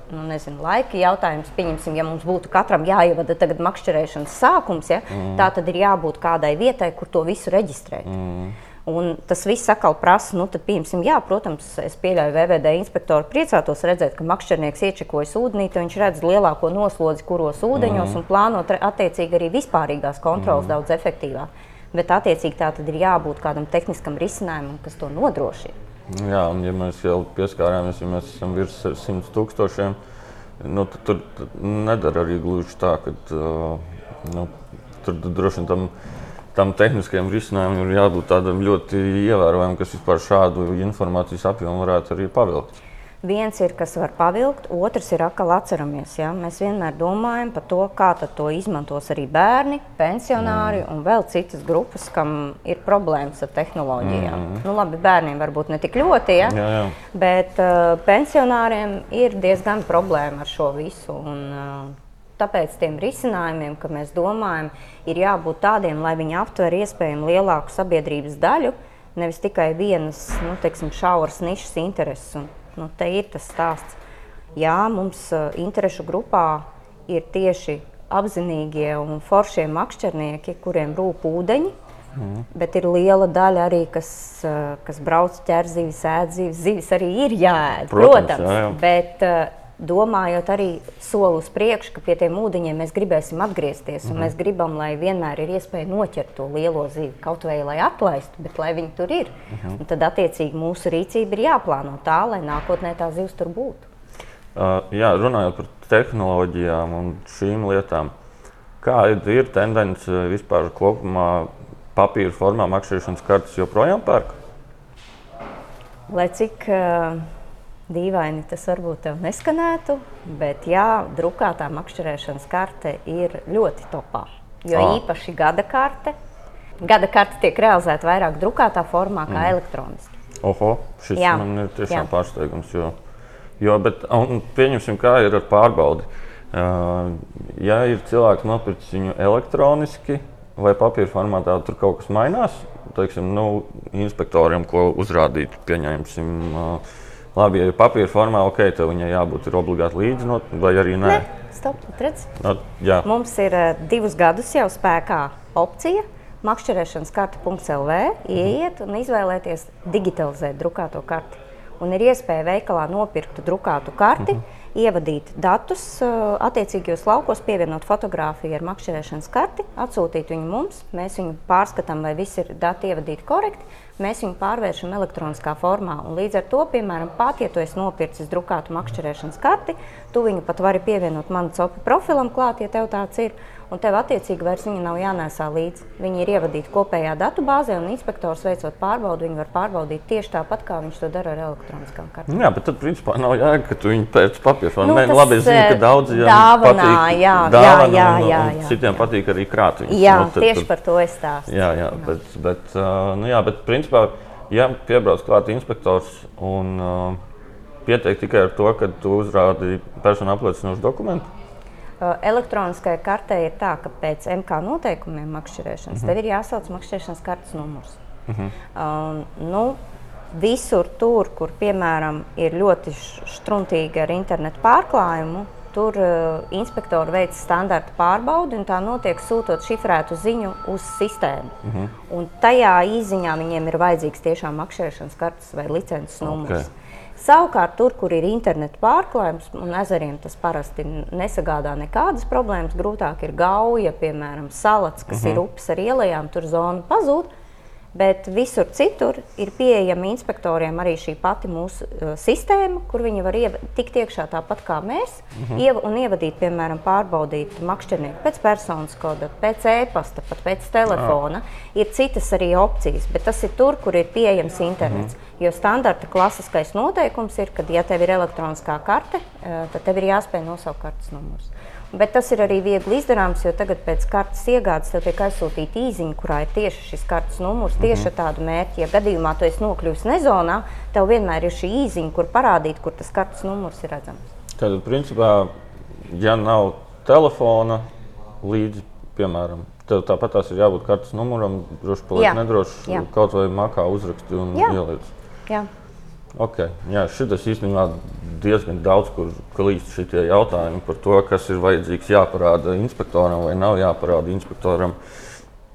nu, nezinu, laika jautājums. Pieņemsim, ja mums būtu katram jāievada tagad makšķerēšanas sākums, ja, mm. tā tad ir jābūt kādai vietai, kur to visu reģistrēt. Mm. Un tas viss atkal prasa, nu, tad, pieņemsim, jā, protams, es pieļauju, VVD inspektoru priecātos redzēt, ka makšķernieks iečekojas ūdenī, tad viņš redz lielāko noslodzi, kuros ūdeņos, mm. un plāno tre- attiecīgi arī vispārīgās kontrolas mm. daudz efektīvāk. Bet attiecīgi tā tad ir jābūt kādam tehniskam risinājumam, kas to nodrošina. Jā, un ja mēs jau pieskārāmies, ja mēs esam virs 100 tūkstošiem, nu, tad tur nedara arī gluži tā, ka uh, nu, tur droši vien tam, tam tehniskajam risinājumam ir jābūt tādam ļoti ievērojamam, kas vispār šādu informācijas apjomu varētu arī pavilkt. Viens ir, kas var pavilkt, otrs ir atkal atceramies. Ja? Mēs vienmēr domājam par to, kā to izmantos arī bērni, pensionāri mm. un vēl citas grupas, kam ir problēmas ar tehnoloģijām. Mm. Nu, labi, bērniem varbūt ne tik ļoti, ja? Jā, jā. bet uh, pensionāriem ir diezgan problēma ar šo visu. Un, uh, tāpēc tiem risinājumiem, ka mēs domājam, ir jābūt tādiem, lai viņi aptver iespējami lielāku sabiedrības daļu, nevis tikai vienas nu, teiksim, šauras nišas intereses. Un, nu, te ir tas stāsts. Jā, mums uh, interešu grupā ir tieši apzinīgie un foršie makšķernieki, kuriem rūp ūdeņi. Mm. Bet ir liela daļa arī, kas, uh, kas brauc ķer zivis, ēd zivis. Zivis arī ir jāēd, Protams, protams. jā, jā. Bet uh, domājot arī soli uz priekšu, ka pie tiem ūdeņiem mēs gribēsim atgriezties. Mm -hmm. Mēs gribam, lai vienmēr ir iespēja noķert to lielo zivi, kaut vai lai atlaistu, bet lai viņi tur ir. Mm -hmm. Un tad, attiecīgi, mūsu rīcība ir jāplāno tā, lai nākotnē tā zivs tur būtu. Uh, jā, runājot par tehnoloģijām un šīm lietām, kāda ir tendence vispār kopumā papīra formā makšķerēšanas kartes joprojām pērk? Lai cik uh, dīvaini tas varbūt tev neskanētu, bet jā, drukātā makšķerēšanas karte ir ļoti topā. jo Ah. īpaši gada karte. Gada karte tiek realizēta vairāk drukātā formā kā Mm. elektroniski. Oho, šis Jā. man ir tiešām Jā. pārsteigums. Jo, jo, bet, un, pieņemsim, kā ir ar pārbaudi. Uh, ja ir cilvēks nopircis viņu elektroniski vai papīra formātā, tur kaut kas mainās. Teiksim, nu, inspektoriem, ko uzrādīt, pieņemsim, uh, labi, ja ir papīra formā, ok, tev viņai jābūt obligāti līdzi, vai arī nē. Nē, stop. No, jā, Mums ir eh, divus gadus jau spēkā opcija. Makšķerēšanas karte.lv ieiet un izvēlēties digitalizēt drukāto karti. Un ir iespēja veikalā nopirkt drukātu karti, mm -hmm. Ievadīt datus eh, attiecīgajos laukos, pievienot fotografiju ar makšķerēšanas karti, atsūtīt viņu mums. Mēs viņu pārskatām, vai visi ir dati ievadīti korekti. Mēs viņu pārvēršam elektroniskā formā. Un līdz ar to, piemēram, pat ja tu esi nopircis drukātu makšķerēšanas karti, tu viņu pat vari pievienot manam copu profilam klāt, ja tev tāds ir. Un tev attiecīgi vairs viņa nav jānēsā līdzi. Viņi ir ievadīti kopējā datubāzē, un inspektors veicot pārbaudi, viņi var pārbaudīt tieši tāpat, kā viņš to dara ar elektroniskām kartēm. Jā, bet tad, principā, nav jēga, ka tu viņu pēc papīra. Nu, Nu, tas, labi, es zinu, ka eh, daudziem dāvanā, patīk jā, dāvana, jā, jā, un jā, citiem jā. patīk arī krāt. viņus. Jā, Nu, tad- tieši par to es stāstu. Jā, jā, bet, bet, uh, nu jā, bet principā, ja piebrauc klāt inspektors un uh, pieteikt tikai ar to, ka tu uzrādi personu apliecinošu dokumentu, Elektroniskajai kartei ir tā, ka pēc MK noteikumiem makšķerēšanas tev ir jāsauc makšķerēšanas kartes numurs. Um, nu, visur tur, kur piemēram ir ļoti struntīgi ar internetu pārklājumu, tur uh, inspektori veic standarta pārbaudi un tā notiek sūtot šifrētu ziņu uz sistēmu. Un tajā īziņā viņiem ir vajadzīgs tiešām makšķerēšanas kartes vai licences numurs. Ok. Savukārt, tur, kur ir interneta pārklājums, un ezeriem tas parasti nesagādā nekādas problēmas, grūtāk ir gauja, piemēram, salats, kas uh -huh. ir upes ar ielām, tur zona pazūd. Bet visur citur ir pieejama inspektoriem arī šī pati mūsu uh, sistēma, kur viņi var tikt iekšā tāpat kā mēs, uh -huh. ieva, un ievadīt, piemēram, pārbaudīt makšķernieku pēc personas koda, pēc e-pasta, pat pēc telefona. Ir citas arī opcijas, bet tas ir tur, kur ir pieejams internets. Uh -huh. Jo standarta klasiskais noteikums ir, ka, ja tev ir elektroniskā karte, uh, tad tev ir jāspēj nosaukt kartes numurs. Bet tas ir arī viegli izdarāms, jo tagad pēc kartes iegādes tev tiek aizsūtīta īziņa, kurā ir tieši šis kartes numurs, tieši ar tādu mērķi. Ja gadījumā tu esi nokļuvis nezonā, tev vienmēr ir šī īziņa, kur parādīt, kur tas kartes numurs ir redzams. tad, principā, ja nav telefona līdzi, piemēram, tev tāpat tās ir jābūt kartes numuram, droši paliek nedroši, Jā. kaut vai makā uzraksti un Jā. Okay. Jā, šis īstenībā diezgan daudz kur klīst šie jautājumi par to, kas ir vajadzīgs jāparāda inspektoram vai nav jāparāda inspektoram.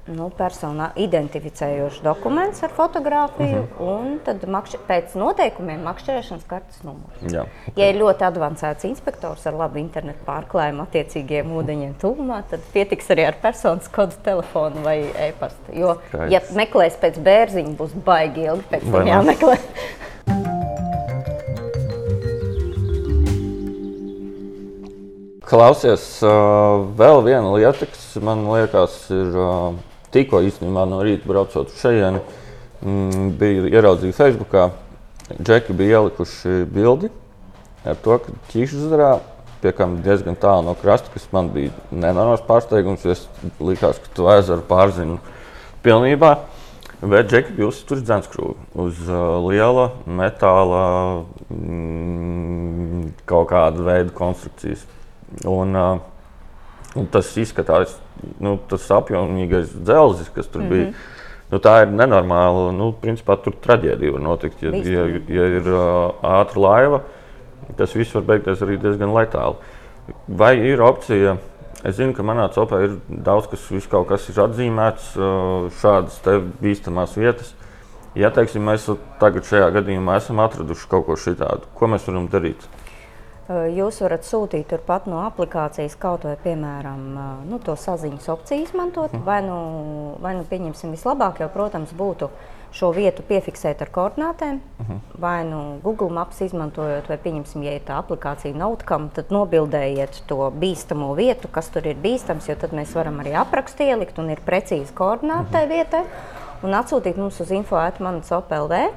Nu, personā identificējošs dokuments ar fotografiju, uh -huh. un tad makšķi, pēc noteikumiem makšķerēšanas kartes numurs. Jā. Ja ir ļoti avansēts inspektors ar labu internetu pārklājumu, attiecīgiem ūdeņiem tuvumā, tad pietiks arī ar personas kodu, telefonu vai e-pastu. Jo, Skaidrs. ja meklēs pēc bērziņa, būs baigi ilgi pēc tam jāmeklē. Klausies, uh, vēl viena lieta, kas man liekas, ir uh, tikko īstenībā no rīta braucot uz šejieni, mm, bija ieraudzīta Facebookā. Džeki bija ielikuši bildi ar to, ka ķīšzarā pie kam diezgan tālu no krasta, kas man bija nenormāls pārsteigums. Es likās, ka tu ezeru pārzinu pilnībā. Bet Džeki bija uzturējuši dzenskrūvi uz liela metāla mm, kaut kāda veida konstrukcijas. Un, uh, un tas izskatās, nu, tas apjomīgais dzelzis, kas tur mm -hmm. bija. Nu, tā ir nenormāla. Nu, principā tur traģēdija var notikt. Ja, ja, Bīstami. ja ir uh, ātra laiva, tas viss var beigties arī diezgan lētāli. Vai ir opcija? Es zinu, ka manā copā ir daudz kas, viss kaut kas ir atzīmēts, uh, šādas bīstamās vietas. Ja teiksim, mēs tagad šajā gadījumā esam atraduši kaut ko tādu, ko mēs varam darīt? Jūs varat sūtīt turpat no aplikācijas kaut vai, piemēram, nu, to saziņas opciju izmantot, vai nu, vai nu pieņemsim vislabāk, jau, protams, būtu šo vietu piefiksēt ar koordinātēm, uh -huh. vai nu Google Maps izmantojot, vai pieņemsim, ja ir tā aplikācija Notecam, tad nobildējiet to bīstamo vietu, kas tur ir bīstams, jo tad mēs varam arī aprakstu ielikt un ir precīzi koordināti tai vietai. Un atsūtīt mums uz info.manas.lv.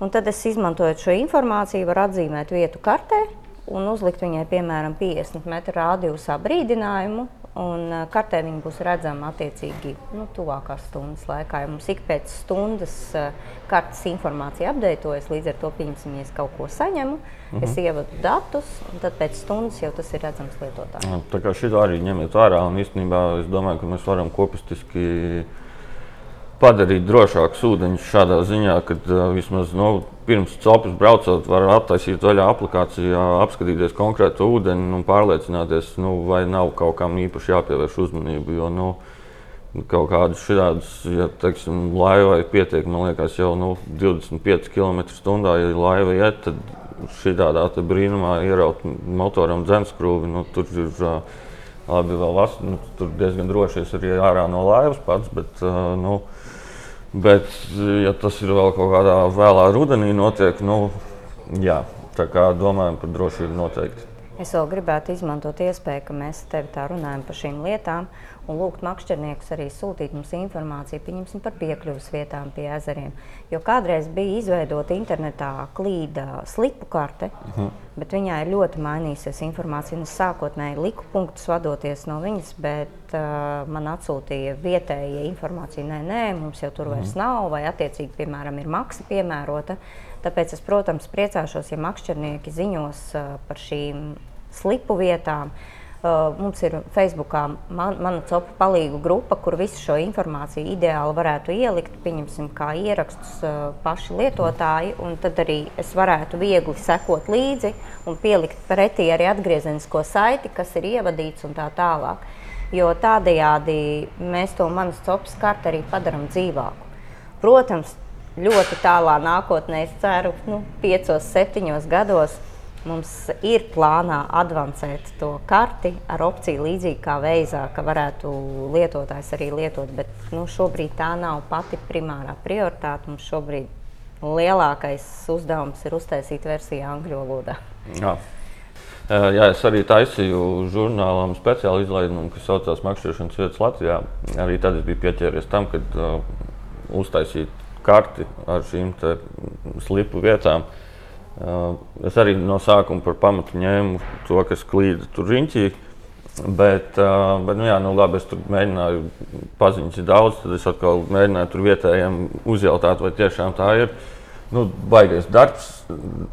Un tad es izmantojot šo informāciju, varu atzīmēt vietu kartē un uzlikt viņai, piemēram, 50 metru rādījusā brīdinājumu, un kartē viņi būs redzami attiecīgi nu, tuvākās stundas laikā. Ja mums ik pēc stundas kartes informācija apdeitojas, līdz ar to, pieņemsim, ja es kaut ko saņemu, mm -hmm. es ievadu datus, un tad pēc stundas jau tas ir redzams lietotājiem. Tā kā šī arī ņemiet vērā, un īstenībā es domāju, ka mēs varam kopistiski padarīt drošākus ūdeņus šādā ziņā, ka uh, vismaz nu, pirms celpas braucot, var attaisīt vaļā aplikācijā, apskatīties konkrētu ūdeni un pārliecināties, nu, vai nav kaut kam īpaši jāpievērš uzmanība. Jo, nu, Kaut kādas šādas, ja teiksim, laivai pietiek, man liekas, jau nu, 25 km/h. Ja laiva iet, tad šī tādā brīnumā ieraut motoram dzenskrūvi. Nu, tur ir labi, vēl vas, nu, tur diezgan droši arī ārā no laivas pats. Bet, nu, Bet, ja tas ir vēl kaut kādā vēlā rudenī, notiek, nu, jā, tā kā domājam par drošību noteikti. Es vēl gribētu izmantot iespēju, ka mēs tevi tā runājam par šīm lietām un lūgt makšķerniekus arī sūtīt mums informāciju par piekļuves vietām pie ezeriem. Jo kādreiz bija izveidota internetā klīda slipu karte, uh mhm. -huh. bet viņā ir ļoti mainījusies informācija. Es sākotnēji liku punktus vadoties no viņas, bet uh, man atsūtīja vietējie informāciju, nē, nē, mums jau tur uh -huh. vairs mhm. nav, vai attiecīgi, piemēram, ir maksa piemērota. Tāpēc es, protams, priecāšos, ja makšķernieki ziņos uh, par šīm slipu vietām. Uh, Uh, mums ir Facebookā man, mana copa palīgu grupa, kur visu šo informāciju ideāli varētu ielikt, pieņemsim, kā ierakstus uh, paši lietotāji, un tad arī es varētu viegli sekot līdzi un pielikt pretī arī atgriezenisko saiti, kas ir ievadīts un tā tālāk. Jo tādējādi mēs to manas copas kartu arī padarām dzīvāku. Protams, ļoti tālā nākotnē, es ceru, nu, piecos, septiņos gados Mums ir plānā avansēt to karti ar opciju līdzīgi kā veizā, ka varētu lietotājs arī lietot, bet nu, šobrīd tā nav pati primārā prioritāte. Mums šobrīd lielākais uzdevums ir uztaisīt versiju angļu valodā. Jā. Jā, es arī taisīju žurnālam speciālu izlaidumu, kas saucās Makšķerēšanas vietas Latvijā. Arī tad es biju pieķēries tam, kad uh, uztaisīt karti ar šīm slipu vietām. Uh, Es arī no sākuma par pamatu ņēmu to, kas klīda tur riņķī. Bet, bet nu jā, nu labi, es tur mēģināju paziņas daudz, tad es atkal mēģināju tur vietējiem uzjautāt, vai tiešām tā ir. Nu, baigais darbs,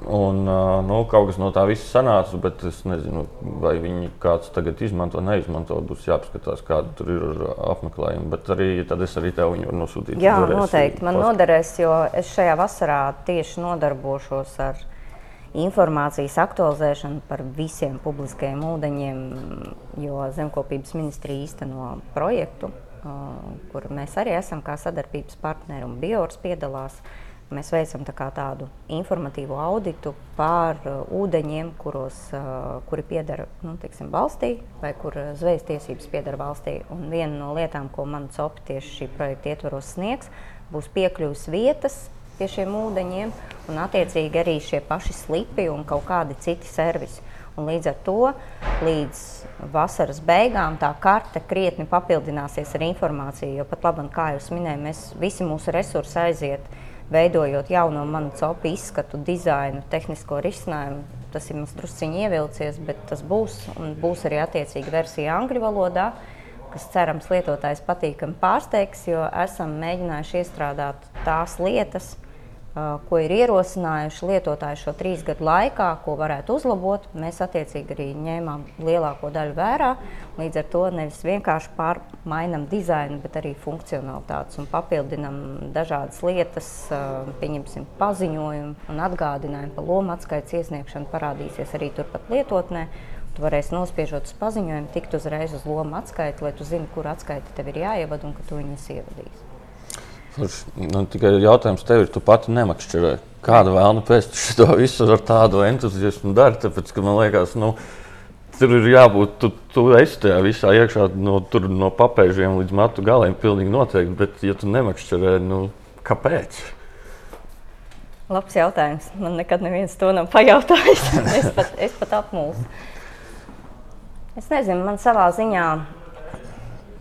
un nu, kaut kas no tā visa sanāca, bet es nezinu, vai viņi kāds tagad izmanto, neizmanto. Būs jāpaskatās, kāda tur ir apmeklējuma. Bet arī tad es arī tev viņu nosūtīt. Jā, noteikti man noderēs, jo es šajā vasarā tieši nodarbošos ar informācijas aktualizēšanu par visiem publiskajiem ūdeņiem, jo Zemkopības ministrija īsteno projektu, kur mēs arī esam kā sadarbības partneri un Biors piedalās. Mēs veicam tā tādu informatīvu auditu par ūdeņiem, kuros, kuri pieder nu, tiksim, valstī vai kur zvejas tiesības pieder valstī. Un viena no lietām, ko man COP tieši šī projekta ietvaros sniegs, būs piekļuves vietas pie šiem ūdeņiem, un attiecīgi arī šie paši slipi un kaut kādi citi servisi. Un līdz ar to līdz vasaras beigām tā karte krietni papildināsies ar informāciju. Jo pat labi, kā jau minēju, mēs visi mūsu resursi aiziet veidojot jauno manu copu izskatu, dizainu, tehnisko risinājumu. Tas ir mums drusciņi ievilcies, bet tas būs un būs arī attiecīga versija angļu valodā kas cerams lietotājs patīkami pārsteigs, jo esam mēģinājuši iestrādāt tās lietas, ko ir ierosinājuši lietotāji šo trīs gadu laikā, ko varētu uzlabot. Mēs attiecīgi arī ņēmām lielāko daļu vērā. Līdz ar to nevis vienkārši pārmainām dizainu, bet arī funkcionalitātes un papildinām dažādas lietas, pieņemsim paziņojumu un atgādinājumu par lomu atskaites iesniegšanu parādīsies arī turpat lietotnē. Tu varēsi nospiežot uz paziņojumu, tikt uzreiz uz lomu atskaiti, lai tu zini, kur atskaiti tev ir jāievada un ka tu viņus ievadīsi. Nu, tikai jautājums tev ir, tu pati nemakšķerē. Kāda vēlna pēc to visu ar tādu entuziasmu dari? Tāpēc, ka man liekas, nu, tur ir jābūt, tu, tu esi tajā visā iekšā, no, tur, no papēžiem līdz matu galiem, pilnīgi noteikti. Bet, ja tu nemakšķerē, nu, kāpēc? Labs jautājums. Man nekad neviens to nav pajautājis. es pat, es pat apmulsu. Es nezinu, man savā ziņā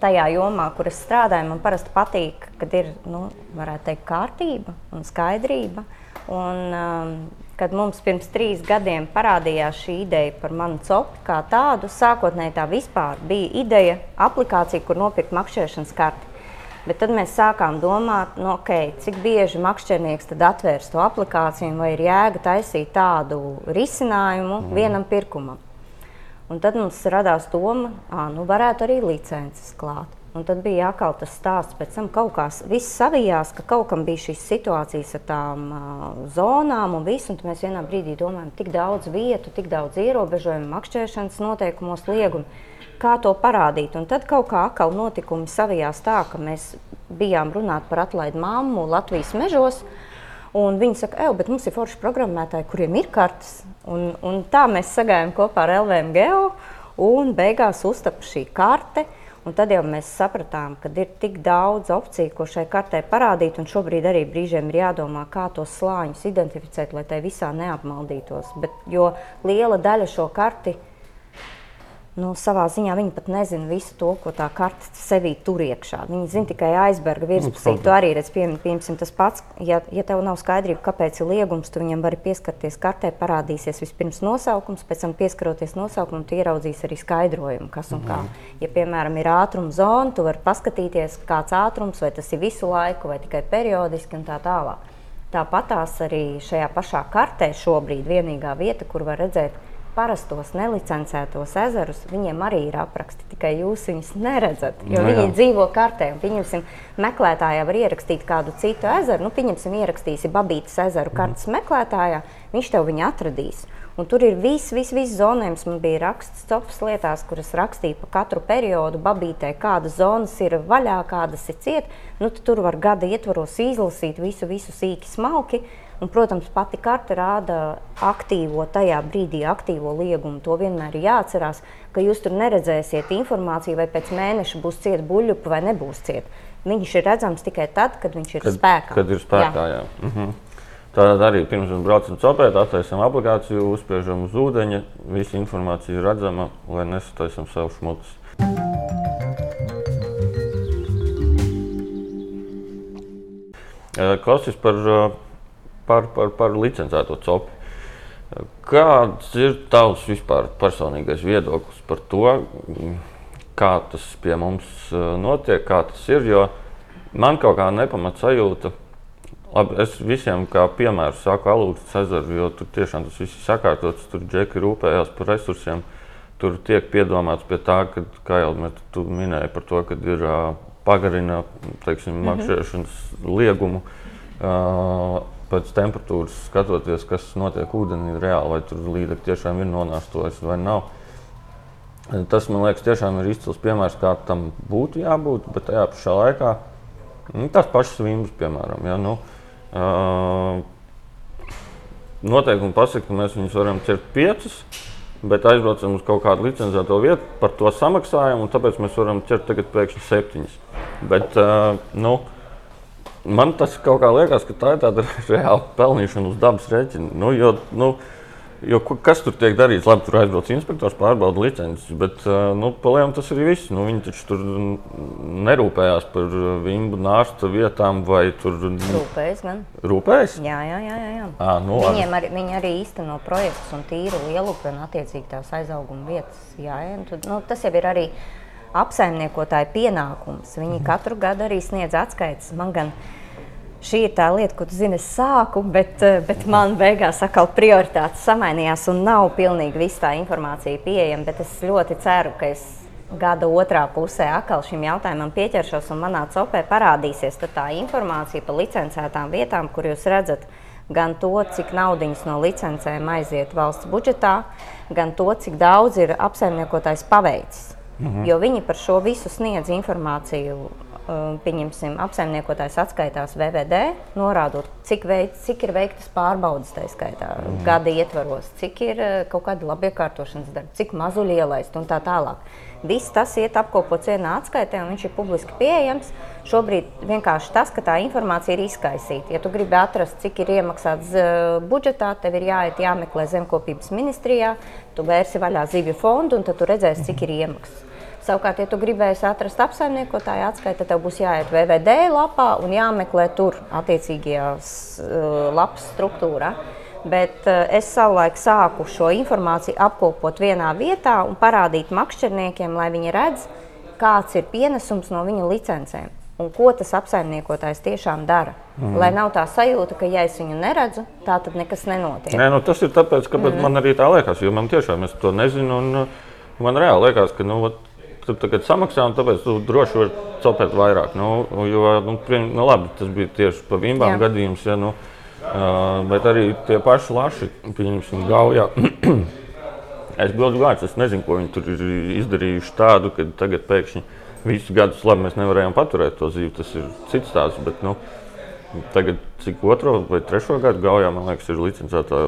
tajā jomā, kur es strādāju, man parasti patīk, kad ir, nu, varētu teikt, kārtība un skaidrība. Un, um, kad mums pirms trīs gadiem parādījās šī ideja par manu copu kā tādu, sākotnēji tā vispār bija ideja, aplikācija, kur nopirkt makšķerēšanas karti. Bet tad mēs sākām domāt, nu, okay, cik bieži makšķernieks atvērs to aplikāciju, vai ir jēga taisīt tādu risinājumu mm. vienam pirkumam. Un tad mums radās doma, ka nu, varētu arī licences klāt. Un tad bija jākal tas stāsts, pēc tam kaut kas viss savijās, ka kaut kam bija šīs situācijas ar tām uh, zonām un visu, un mēs vienā brīdī domājam, tik daudz vietu, tik daudz ierobežojumu, makšķerēšanas noteikumos, liegumu, kā to parādīt. Un tad kaut kā atkal notikumi savijās tā, ka mēs bijām runāt par atlaidu māmu Latvijas mežos, un viņi saka, ej, bet mums ir forši programmētāji, kuriem ir kartes, un, un tā mēs sagājām kopā ar LVM Geo, un beigās uztapa šī karte, Un tad jau mēs sapratām, ka ir tik daudz opciju, ko šai kartē parādīt, un šobrīd arī brīžiem ir jādomā, kā tos slāņus identificēt, lai tai visā neapmaldītos. Bet, jo liela daļa šo karti nu, savā ziņā viņi pat nezina visu to, ko tā karte sevī tur iekšā. Viņi zina tikai aizberga virspusī. Tu arī redz, pie, piemēram, tas pats, ja, ja tev nav skaidrība, kāpēc ir liegums, tu viņam vari pieskarties kartē, parādīsies vispirms nosaukums, pēc tam pieskaroties nosaukumam, tu ieraudzīsi arī skaidrojumu, kas un kā. Mhm. Ja, piemēram, ir ātruma zona, tu vari paskatīties, kāds ātrums, vai tas ir visu laiku, vai tikai periodiski un tā tālāk. Tāpatās arī šajā pašā kartē šobrīd vienīgā vieta, kur var redzēt, parastos nelicencētos ezerus, viņiem arī ir apraksti, tikai jūs viņus neredzat. Jo no, nu viņi jā. dzīvo kartē, un pieņemsim, meklētājā var ierakstīt kādu citu ezeru. Nu, pieņemsim, ierakstīsi Babītas ezeru kartes meklētājā, viņš tev viņu atradīs. Un tur ir viss, viss, viss zonējums. Man bija raksts COPS lietās, kuras rakstīja pa katru periodu, babītē, kādas zonas ir vaļā, kādas ir ciet. Nu, tur var gada ietvaros izlasīt visu, visu sīki smalki. Un, protams, pati karte rāda aktīvo tajā brīdī, aktīvo liegumu. To vienmēr ir jāatcerās, ka jūs tur neredzēsiet informāciju, vai pēc mēneša būs cieta buļbuļs vai nebūs cieta. Viņš ir redzams tikai tad, kad viņš ir kad, spēkā. Kad ir spēkā jā. Jā. Mhm. Tad arī pirms mēs braucam copēt, attaisam aplikāciju, uzspiežam uz ūdeņa, visa informācija ir redzama, lai nesataisam savu šmutus. Klausies par par, par, par licencēto copu. Kāds ir tavs vispār personīgais viedoklis par to, kā tas pie mums eh, notiek, kā tas ir? Jo man kaut kā nepamat sajūta. Labi, es visiem kā piemēru saku Alūksnes ezeru, jo tur tiešām tas viss ir sakārtots. Tur džeki rūpējās par resursiem. Tur tiek piedomāts pie tā, ka, kā jau mēs minējām, par to, ka ir uh, pagarina teiksim, -hmm. makšķerēšanas liegumu. Uh, pēc temperatūras skatoties, kas notiek ūdenī reāli, vai tur līdzekļi tiešām ir nonāstojas vai nav. Tas man liekas, tiešām ir izcils piemērs, kā tam būtu jābūt, bet tajā pašā laikā nu, tās pašas vīmas, piemēram, ja, nu, uh, noteikumi pasaka, ka mēs viņus varam ķert piecus, bet aizbraucam uz kaut kādu licencēto vietu, par to samaksājam, un tāpēc mēs varam ķert tagad pēkšņi septiņas. Bet, uh, nu, Man tas kaut kā liekas, ka tā ir tāda reāla pelnīšana uz dabas rēķina. Nu, jo, nu, jo, kas tur tiek darīts? Labi, tur aizbrauc inspektors, pārbauda licences, bet nu, palielam tas arī viss. Nu, viņi taču tur nerūpējās par vimbu nārsta vietām vai tur. Rūpējas gan. Rūpējas? Jā, jā, jā. jā. À, nu, Viņiem arī, viņi arī īsteno projektus un tīru lielu, gan attiecīgi tās aizauguma vietas. Jā, jā, tad, nu, tas jau ir arī apsaimniekotāja pienākums. Viņi mhm. katru gadu arī sniedz atskaites. Man gan šī ir tā lieta, ko tu zini, es sāku, bet, eh, bet man beigās atkal prioritātes samainījās un nav pilnīgi viss tā informācija pieejama. Bet es ļoti ceru, ka es gada otrā pusē atkal šim jautājumam pieķeršos un manā copē parādīsies tā informācija par licencētām vietām, kur jūs redzat gan to, cik naudas no licencēm aiziet valsts budžetā, gan to, cik daudz ir apsaimniekotājs paveicis. Mhm. Jo viņi par šo visu sniedz informāciju. Uh, pieņemsim, apsaimniekotājs atskaitās VVD, norādot, cik, veic, cik ir veiktas pārbaudas, tā skaitā, mm. gada ietvaros, cik ir uh, kaut kāda labiekārtošanas darba, cik mazuļi ielaist un tā tālāk. Viss tas iet apkopots vienā atskaitē, un viņš ir publiski pieejams. Šobrīd vienkārši tas, ka tā informācija ir izkaisīta. Ja tu gribi atrast, cik ir iemaksāts uh, budžetā, tev ir jāiet jāmeklē zemkopības ministrijā, tu vērsi vaļā zivju fondu, un tad tu redzēsi, cik ir iemaksas. Savukārt, ja tu gribēsi atrast apsaimniekotāju atskaiti, tad tev būs jāiet VVD lapā un jāmeklē tur attiecīgajās uh, lapas struktūrā. Bet uh, es savulaik sāku šo informāciju apkopot vienā vietā un parādīt makšķerniekiem, lai viņi redz, kāds ir pienesums no viņa licencēm un ko tas apsaimniekotājs tiešām dara. Mm. Lai nav tā sajūta, ka, ja es viņu neredzu, tā tad nekas nenotiek. Nē, nu, tas ir tāpēc, ka mm. man arī tā liekas, jo man tiešām es to nezinu. Un, man reāli liekas, ka nu, tu tagad samaksā, un tāpēc tu droši vari copēt vairāk. Nu, jo, nu, nu, labi, tas bija tieši pa vimbām gadījums. Ja, nu, uh, bet arī tie paši laši, pieņemsim, gaujā. es gluži vārds, es nezinu, ko viņi tur ir izdarījuši tādu, ka tagad pēkšņi visus gadus labi mēs nevarējām paturēt to zīvi. Tas ir cits stāsts. Bet, nu, Tagad, cik otro vai trešo gadu gaujā, man liekas, ir licencēta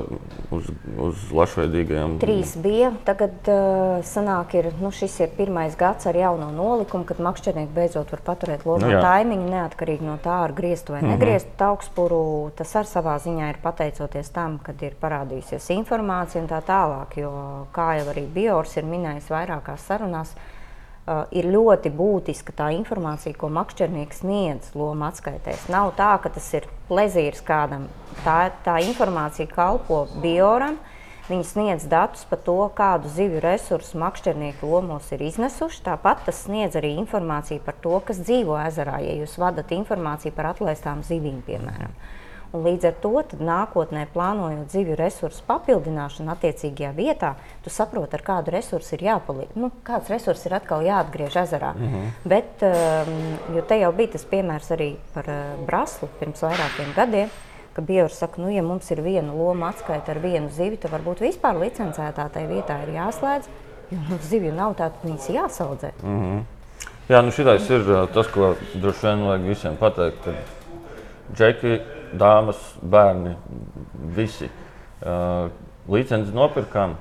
uz, uz lašveidīgajiem. Trīs bija. Tagad uh, sanāk, ir, nu, šis ir pirmais gads ar jauno nolikumu, kad makšķernieki beidzot var paturēt lomu nu, taimiņu, neatkarīgi no tā, ar grieztu vai mm -hmm. negrieztu augstspuru. Tas ar savā ziņā ir pateicoties tam, kad ir parādījusies informācija un tā tālāk. Jo, kā jau arī Biors ir minējis vairākās sarunās, uh, Uh, ir ļoti būtiska tā informācija, ko makšķernieks sniedz loma atskaitēs. Nav tā, ka tas ir plezīrs kādam. Tā, tā informācija kalpo bioram. Viņi sniedz datus par to, kādu zivju resursu makšķernieki lomos ir iznesuši. Tāpat tas sniedz arī informāciju par to, kas dzīvo ezerā, ja jūs vadat informāciju par atlaistām zivīm, piemēram. Mm. Līdz ar to nākotnē, plānojot zivju resursu papildināšanu attiecīgajā vietā, tu saproti, ar kādu resursu ir jāpaliek. Nu, kāds resurs ir atkal jāatgriež ezerā. Mm -hmm. Bet, um, te jau bija tas piemērs arī par uh, braslu pirms vairākiem gadiem. Biors saka, nu, ja mums ir viena loma atskaita ar vienu zivi, tad varbūt vispār licencētā tajā vietā ir jāslēdz. Jo nu, zivju nav tādas, viņas jāsaudzē. Mm -hmm. Jā, nu šitais ir uh, tas, ko droši vien vajag visiem pateikt. Džeki dāmas, bērni, visi. Uh, licenci nopirkām,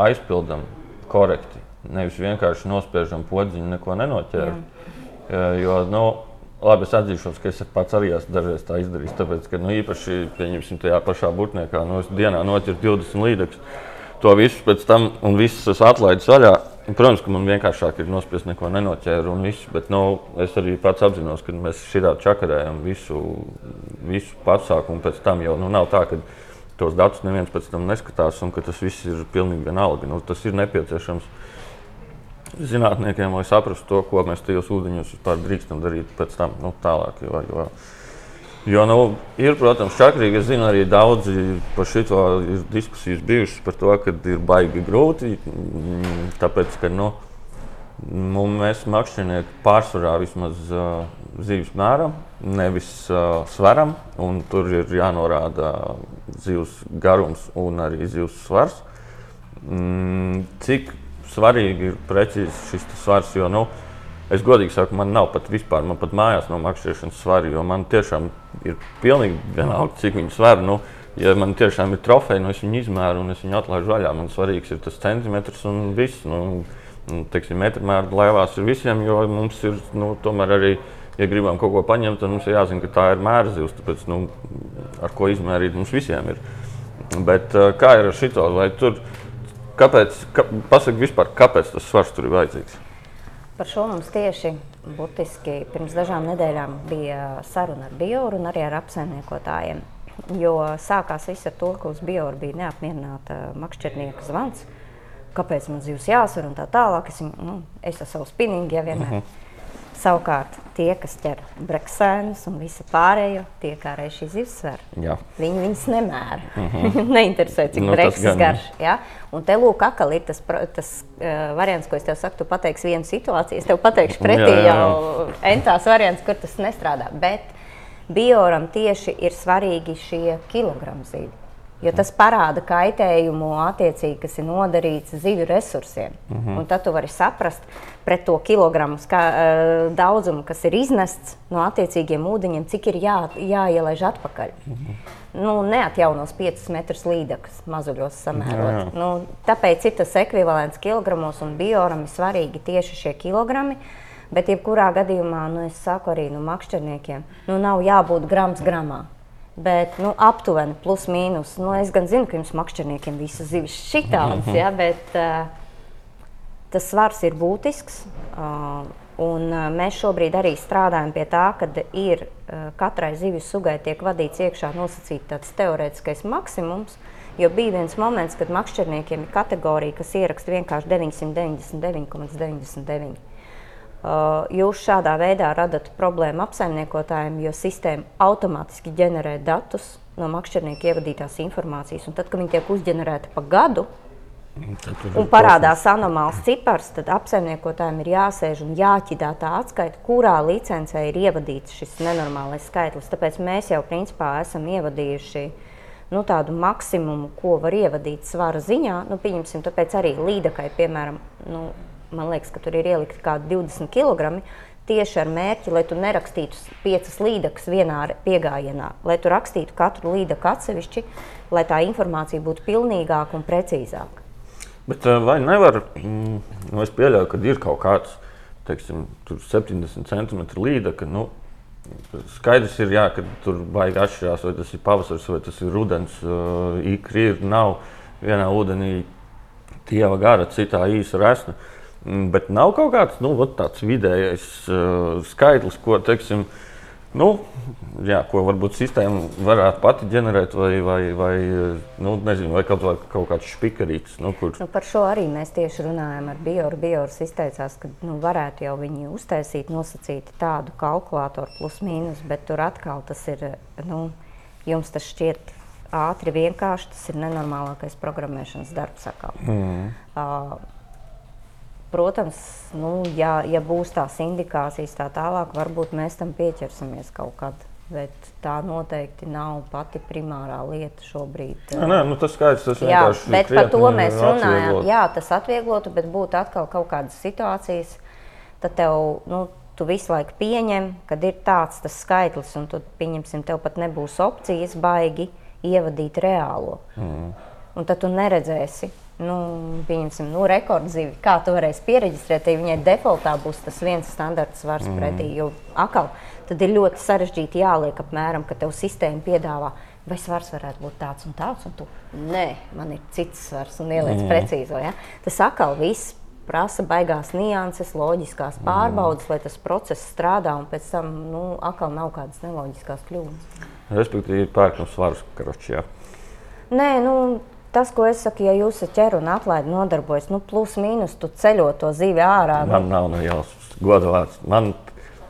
aizpildām korekti. Nevis vienkārši nospiežam podziņu, neko nenoķēram. Uh, jo, nu, labi, es atzīšos, ka es pats arī esmu dažreiz tā izdarījis. Tāpēc, ka nu, īpaši pieņemsim tajā pašā burtniekā, nu, es dienā noķeru 20 līdzekļus. To visu pēc tam un visus es atlaidu vaļā Protams, ka man vienkāršāk ir nospiest, neko nenoķēru un viss, bet nu, es arī pats apzinos, ka mēs šādā čakarējam visu, visu pasākumu pēc tam. Jau nu, nav tā, ka tos datus neviens pēc tam neskatās un ka tas viss ir pilnīgi vienalga. Nu, tas ir nepieciešams zinātniekiem, lai saprastu to, ko mēs tajos ūdeņos vispār drīkstam darīt pēc tam nu, tālāk. Jo, jo, Jo, nu, ir, protams, čakrīgi. Es zinu, arī daudzi par šo ir diskusijas bijušas par to, ka ir baigi grūti. Mm, tāpēc, ka nu, mēs makšķernieki pārsvarā vismaz uh, zivs mēram, nevis uh, sveram. Tur ir jānorāda zivs garums un arī zivs svars. Mm, cik svarīgi ir precīzi šis svars, jo nu, Es godīgi saku, man nav pat vispār, man pat mājās nav makšķerēšanas svara, jo man tiešām ir pilnīgi vienalga, cik viņi sver. Nu, ja man tiešām ir trofeja, nu es viņu izmēru un es viņu atlaižu vaļā. Man svarīgs ir tas centimetrs un viss. Nu, teiksim, metrmēra laivās ir visiem, jo mums ir nu, tomēr arī, ja gribam kaut ko paņemt, tad mums ir jāzina, ka tā ir mēra zivs. Tāpēc, nu, ar ko izmērīt mums visiem ir. Bet kā ir ar šito? Vai tur, kāpēc, ka, pasaka vispār, kāpēc tas svars tur ir vajadzīgs? Par šo mums tieši būtiski pirms dažām nedēļām bija saruna ar Bioru un arī ar apsaimniekotājiem. Jo sākās viss ar to, ka uz Bioru bija neapmierināta makšķernieka zvans. Kāpēc man zivs jāsver un tā tālāk. Es, nu, es ar savu spinningu jau vienmēr. Uh mhm. -huh. Savukārt, tie, kas ķer breksēnus un visu pārējo, tie kā reiz šī zivs sver. Jā. Viņi viņus nemēra. Mm -hmm. Neinteresē, cik nu, brekses garš. Ja? Un te lūk, akal ir tas, tas uh, variants, ko es tev saku, tu pateiksi vienu situāciju, es tev pateikšu pretī jā, jā. jau entās variants, kur tas nestrādā. Bet bioram tieši ir svarīgi šie kilogramu zīvi. Jo tas parāda kaitējumu, kas ir nodarīts zivju resursiem. Mm -hmm. Un tad tu vari saprast pret to kilogramu kā, uh, daudzumu, kas ir iznests no attiecīgiem ūdeņiem, cik ir jā, jāielaiž atpakaļ. Mm -hmm. nu, neatjaunos 5 metrus līdzekļus mazuļos samērot. Jā, jā. Nu, tāpēc ir tas ekvivalents kilogramos un bioram ir svarīgi tieši šie kilogrami. Bet, jebkurā gadījumā, nu, es saku arī nu, makšķerniekiem, nu, nav jābūt grams gramā. Bet nu, aptuveni plus mīnus. Nu, es gan zinu, ka jums makšķerniekiem visas zivis šitādas, ja, bet uh, tas svars ir būtisks. Uh, Un, uh, mēs šobrīd arī strādājam pie tā, ka ir uh, katrai zivju sugai tiek vadīts iekšā nosacīts tāds teorētiskais maksimums. Jo bija viens moments, kad makšķerniekiem ir kategorija, kas ieraksta vienkārši 999,99. Uh, jūs šādā veidā radat problēmu apsaimniekotājiem, jo sistēma automātiski ģenerē datus no makšķernieka ievadītās informācijas. Un tad, kad viņi tiek uzģenerēti pa gadu, un parādās anomāls cipars, tad apsaimniekotājiem ir jāsēž un jāķidā tā atskaita, kurā licencē ir ievadīts šis nenormālais skaitlis. Tāpēc mēs jau principā esam ievadījuši nu, tādu maksimumu, ko var ievadīt svara ziņā. Nu, pieņemsim, tāpēc arī līdakai, piemēram, nu, man liekas, ka tur ir ielikti kaut kādi 20 kg. Tieši ar mērķi, lai tu nerakstītu piecas līdakas vienā piegājienā, lai tu rakstītu katru līdaku atsevišķi, lai tā informācija būtu pilnīgāka un precīzāka. Bet eh, vai nevar, mm, nu es pieļauju, ka ir kaut kāds, teiksim, 70 cm līdaka, nu, skaidrs ir, jā, ka tur baigi atšķirās, vai tas ir pavasaris, vai tas ir rudens, uh, ikri ir, nav vienā ūdenī tieva gara, citā īsa resna. Mm, Bet nav kaut kāds nu, tāds vidējais uh, skaitlis, ko, teiksim, nu, jā, ko varbūt sistēma varētu pati ģenerēt, vai, vai, vai, nu, nezinu, vai kaut, vai kaut kāds špikarītis. Nu, kur... Nu, par šo arī mēs tieši runājam ar Bioru. Bioris izteicās, ka nu, varētu jau viņi uztaisīt, nosacīt tādu kalkulātoru plus mīnus, bet tur atkal tas ir, nu, jums tas šķiet ātri, vienkārši tas ir nenormālākais programmēšanas darbs. Mm. Uh, Protams, nu, ja, ja būs tās indikācijas, tā tālāk, varbūt mēs tam pieķersimies kaut kad. Bet tā noteikti nav pati primārā lieta šobrīd. Jā, nē, nu, tas skaidrs, tas Jā, vienkārši bet par to mēs runājam. Jā, tas atvieglotu, bet būtu atkal kaut kādas situācijas, tad tev, nu, tu visu laiku pieņem, kad ir tāds tas skaitlis, un tu, pieņemsim, tev pat nebūs opcijas baigi ievadīt reālo. Mm. Un tad tu neredzēsi, nu, pieņemsim, nu, rekordzīvi, kā tu varēsi pieregistrēt, ja viņai defaultā būs tas viens standarts svars mm. pretī. Jo atkal, tad ir ļoti sarežģīti jāliek apmēram, ka tev sistēma piedāvā. Vai svars varētu būt tāds un tāds, un tu nē, man ir cits svars, un ieliec mm. precīzo. Ja? Tas atkal viss prasa baigās nianses, loģiskās pārbaudes, mm. lai tas process strādā, un pēc tam nu, atkal nav kādas neloģiskās kļūdas. Respektīvi, pērk no svaru karoči. jā. Nē, nu, tas, ko es saku, ja jūs ar ķeru un atlaidi nodarbojas, nu, plus mīnus, tu ceļo to zivi ārā. nu, Man nav ne jausmas, godu vārds. Man,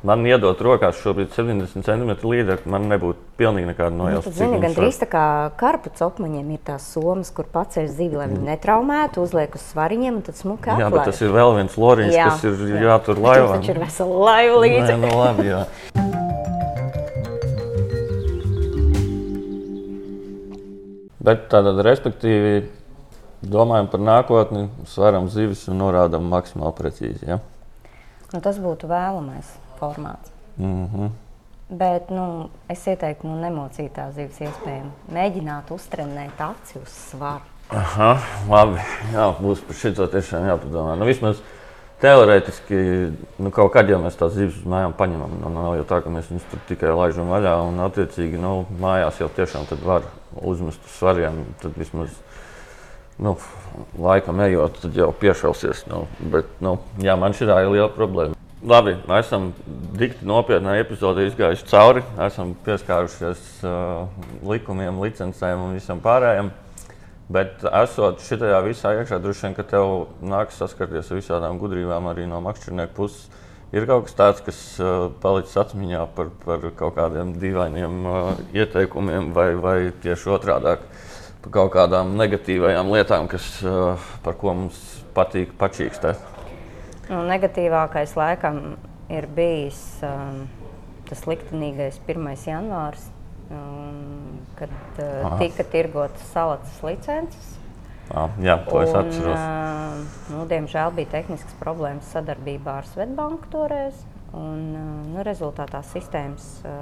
man iedot rokās šobrīd 70 cm līdzekļu, man nebūtu pilnīgi nekāda Nu, nojausma. tad, zini, gan drīz tā kā karpu copmaņiem ir tās somas, kur paceļ zivi, lai viņi netraumētu, uzliek uz svariņiem un tad smuki Jā, bet atlaiž. tas ir vēl viens loriņš, Jā, kas ir jā. jātur Tur laivā. taču ir vesela laiva līdzi. Nē, nu labi, jā. Bet tātad, respektīvi, domājam par nākotni, svaram zivis un norādām maksimāli precīzi. Ja? Nu, tas būtu vēlamais formāts. Mm -hmm. Bet nu, es ieteiktu, nu, nemocīt tās zivis iespējami. Mēģināt uztrenēt aci uz svaru. Aha, labi. Jā, būs par šo tiešām jāpadomā. Nu, vismaz teorētiski, nu, kaut kad jau mēs tās zivis uz mājām paņemam. Nu, nav jau tā, ka mēs viņus tur tikai laižam vaļā un, attiecīgi, nu, mājās jau tiešām var uzmest uz svariem. Tad vismaz nu, laikam ejot, tad jau piešausies. Nu, bet, nu, jā, man šī ir liela problēma. Labi, mēs esam dikti nopietnā epizodē izgājuši cauri. Esam pieskārušies uh, likumiem, licencēm un visam pārējiem. Bet, esot šajā visā iekšā, droši vien, ka tev nāks saskarties ar visādām gudrībām arī no makšķernieku puses. Ir kaut kas tāds, kas uh, palicis atmiņā par, par kaut kādiem dīvainiem uh, ieteikumiem, vai, vai tieši otrādi par kaut kādām negatīvajām lietām, kas, uh, par ko mums patīk pačīkstēt. Nu, negatīvākais laikam ir bijis um, tas liktenīgais 1. janvārs, um, kad uh, Aha. tika tirgotas salatas licences. Ah, jā, to es Un, atceros. ā, Nu, diemžēl bija tehniskas problēmas sadarbībā ar Svetbanku toreiz. Un, ā, nu, rezultātā sistēmas, ā,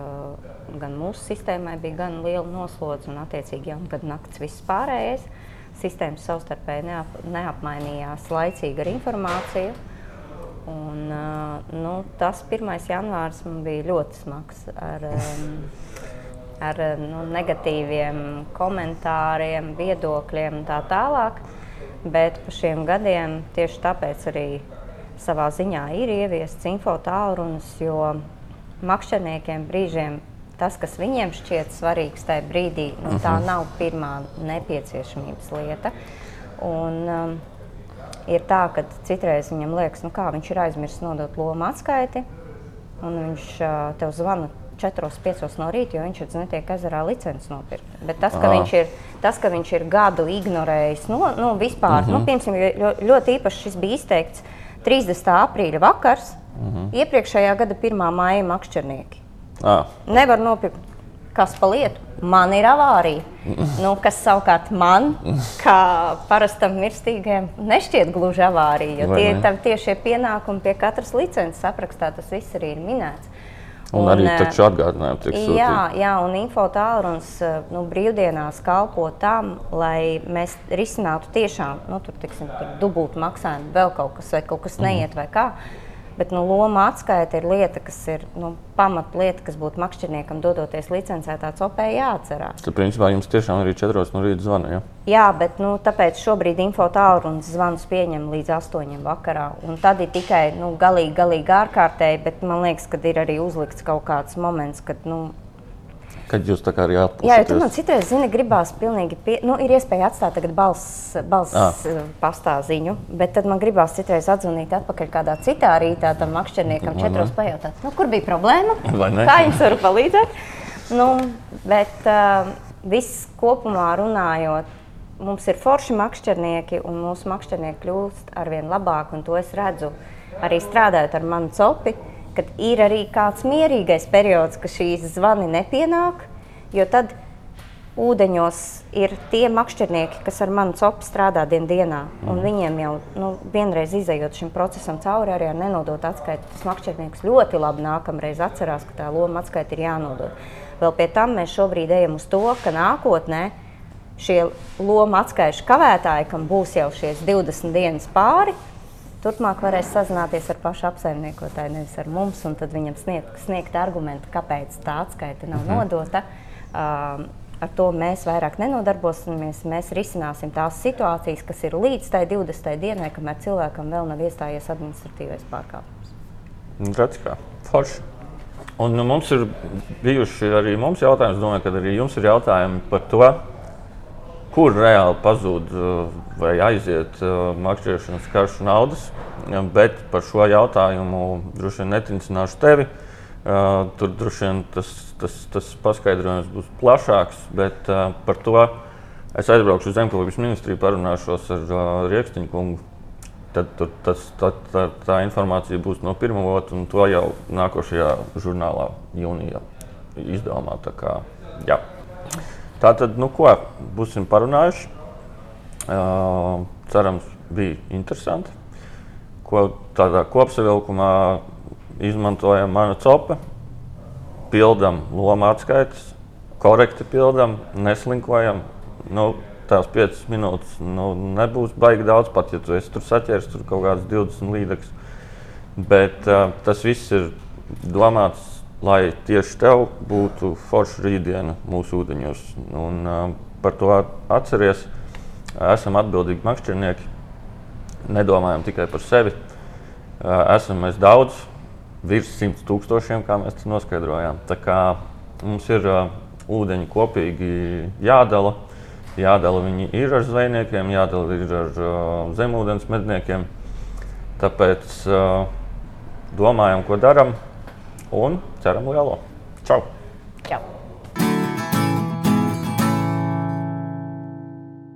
gan mūsu sistēmai bija gan liela noslodze, un attiecīgi jau gadu naktis viss pārējais. Sistēmas savstarpēji neap, neapmainījās laicīgi ar informāciju. Un, ā, nu, tas 1. janvārs man bija ļoti smags. Ar, um, ar nu, negatīviem komentāriem, viedokļiem un tā tālāk. Bet pa šiem gadiem tieši tāpēc arī savā ziņā ir ieviests info tālrunis, jo makšķerniekiem brīžiem tas, kas viņiem šķiet svarīgs tajā brīdī, nu, tā nav pirmā nepieciešamības lieta. Un, um, ir tā, ka citreiz viņam liekas, nu kā viņš ir aizmirsis nodot lomu atskaiti, un viņš uh, tev zvana 4-5 no rīta, jo viņš ir netiek ezerā licences nopirkt. Bet tas, ka, Ā. viņš ir, tas, ka viņš ir gadu ignorējis, no, nu, vispār, mm -hmm. nu, piemēram, ļoti, ļoti īpaši šis bija izteikts 30. aprīļa vakars, mm -hmm. iepriekšējā gada 1. māja makšķernieki. À, Nevar nopirkt, kas pa lietu. Man ir avārija. Nu, kas savukārt man, kā parastam mirstīgajam, nešķiet gluži avārija. Jo tie ir tavi tiešie pienākumi pie katras licences aprakstā. Tas viss arī ir minēts. Un arī eh, taču atgādinājumu tiek Jā, sūtīti. jā, un info tālrunis eh, nu, brīvdienās kalpo tam, lai mēs risinātu tiešām nu, tur, tiksim, tur dubultu maksājumu, vēl kaut kas, vai kaut kas neiet, vai kā. Bet nu, loma atskaita ir lieta, kas ir nu, pamatlieta, kas būtu makšķerniekam dodoties licencētā copē jāatcerās. Tad, principā, jums tiešām arī 4 no rīta zvana. Ja? Jā, bet nu, tāpēc šobrīd info tālrunis zvanus pieņem līdz 8 vakarā. Un tad ir tikai nu, galīgi, galīgi ārkārtēji, bet man liekas, ka ir arī uzlikts kaut kāds moments, kad nu, Kad jūs tā kā arī Jā, jo tur man citreiz zini, gribās pilnīgi, pie, nu, ir iespēja atstāt tagad balss, balss Ah. ah. pastāziņu, bet tad man gribās citreiz atzvanīt atpakaļ kādā citā rītā tam makšķerniekam, četros pajautāt, nu, kur bija problēma, kā jums varu palīdzēt. Nu, bet uh, viss kopumā runājot, mums ir forši makšķernieki, un mūsu makšķernieki kļūst arvien labāk, un to es redzu arī strādājot ar manu copi, kad ir arī kāds mierīgais periods, ka šīs zvani nepienāk, jo tad ūdeņos ir tie makšķernieki, kas ar manu copu strādā dien dienā, un viņiem jau nu, vienreiz izējot šim procesam cauri, arī ar nenodot atskaiti, tas makšķernieks ļoti labi nākamreiz atcerās, ka tā loma atskaita ir jānodod. Vēl pie tam mēs šobrīd ejam uz to, ka nākotnē šie loma atskaišu kavētāji, kam būs jau šīs 20 dienas pāri, turpmāk varēs sazināties ar pašu apsaimniekotāju, nevis ar mums, un tad viņam sniegt, sniegt argumentu, kāpēc tā atskaita nav nodota. Um, ar to mēs vairāk nenodarbosimies. Mēs risināsim tās situācijas, kas ir līdz tai 20. dienai, kamēr cilvēkam vēl nav iestājies administratīvais pārkāpums. Nu, Redz, kā forši. Un nu, mums ir bijuši arī mums jautājumi, es domāju, ka arī jums ir jautājumi par to, kur reāli pazūd uh, vai aiziet uh, makšķerēšanas karšu naudas. Bet par šo jautājumu droši vien netrincināšu tevi. Uh, Tur droši vien tas, tas, tas paskaidrojums būs plašāks, bet par to es aizbraukšu uz Zemkopības ministriju, parunāšos ar Rieksniņu kungu. Tad tur tas, tā, tā, tā informācija būs no pirmā vota, un to jau nākošajā žurnālā, jūnijā izdevumā. Tā, kā, jā. Tā tad, nu ko, būsim parunājuši. Uh, cerams, bija interesanti. Ko tādā kopsavilkumā izmantojam mana copa, pildām lomu atskaites, korekti pildām, neslinkojam. Nu, tās 5 minūtes nu, nebūs baigi daudz, pat ja tu esi tur saķēries tur kaut kādas 20 līdzekļus. Bet uh, tas viss ir domāts, lai tieši tev būtu forša rītdiena mūsu ūdeņos. Un, uh, par to atceries, esam atbildīgi makšķernieki, nedomājam tikai par sevi. Uh, esam mēs daudz, virs simts tūkstošiem, kā mēs to noskaidrojām. Tā kā mums ir uh, ūdeņi kopīgi jādala. Jādala viņi ir ar zvejniekiem, jādala ir ar uh, zemūdens medniekiem. Tāpēc uh, domājam, ko darām un ceram lielo. Čau! Čau!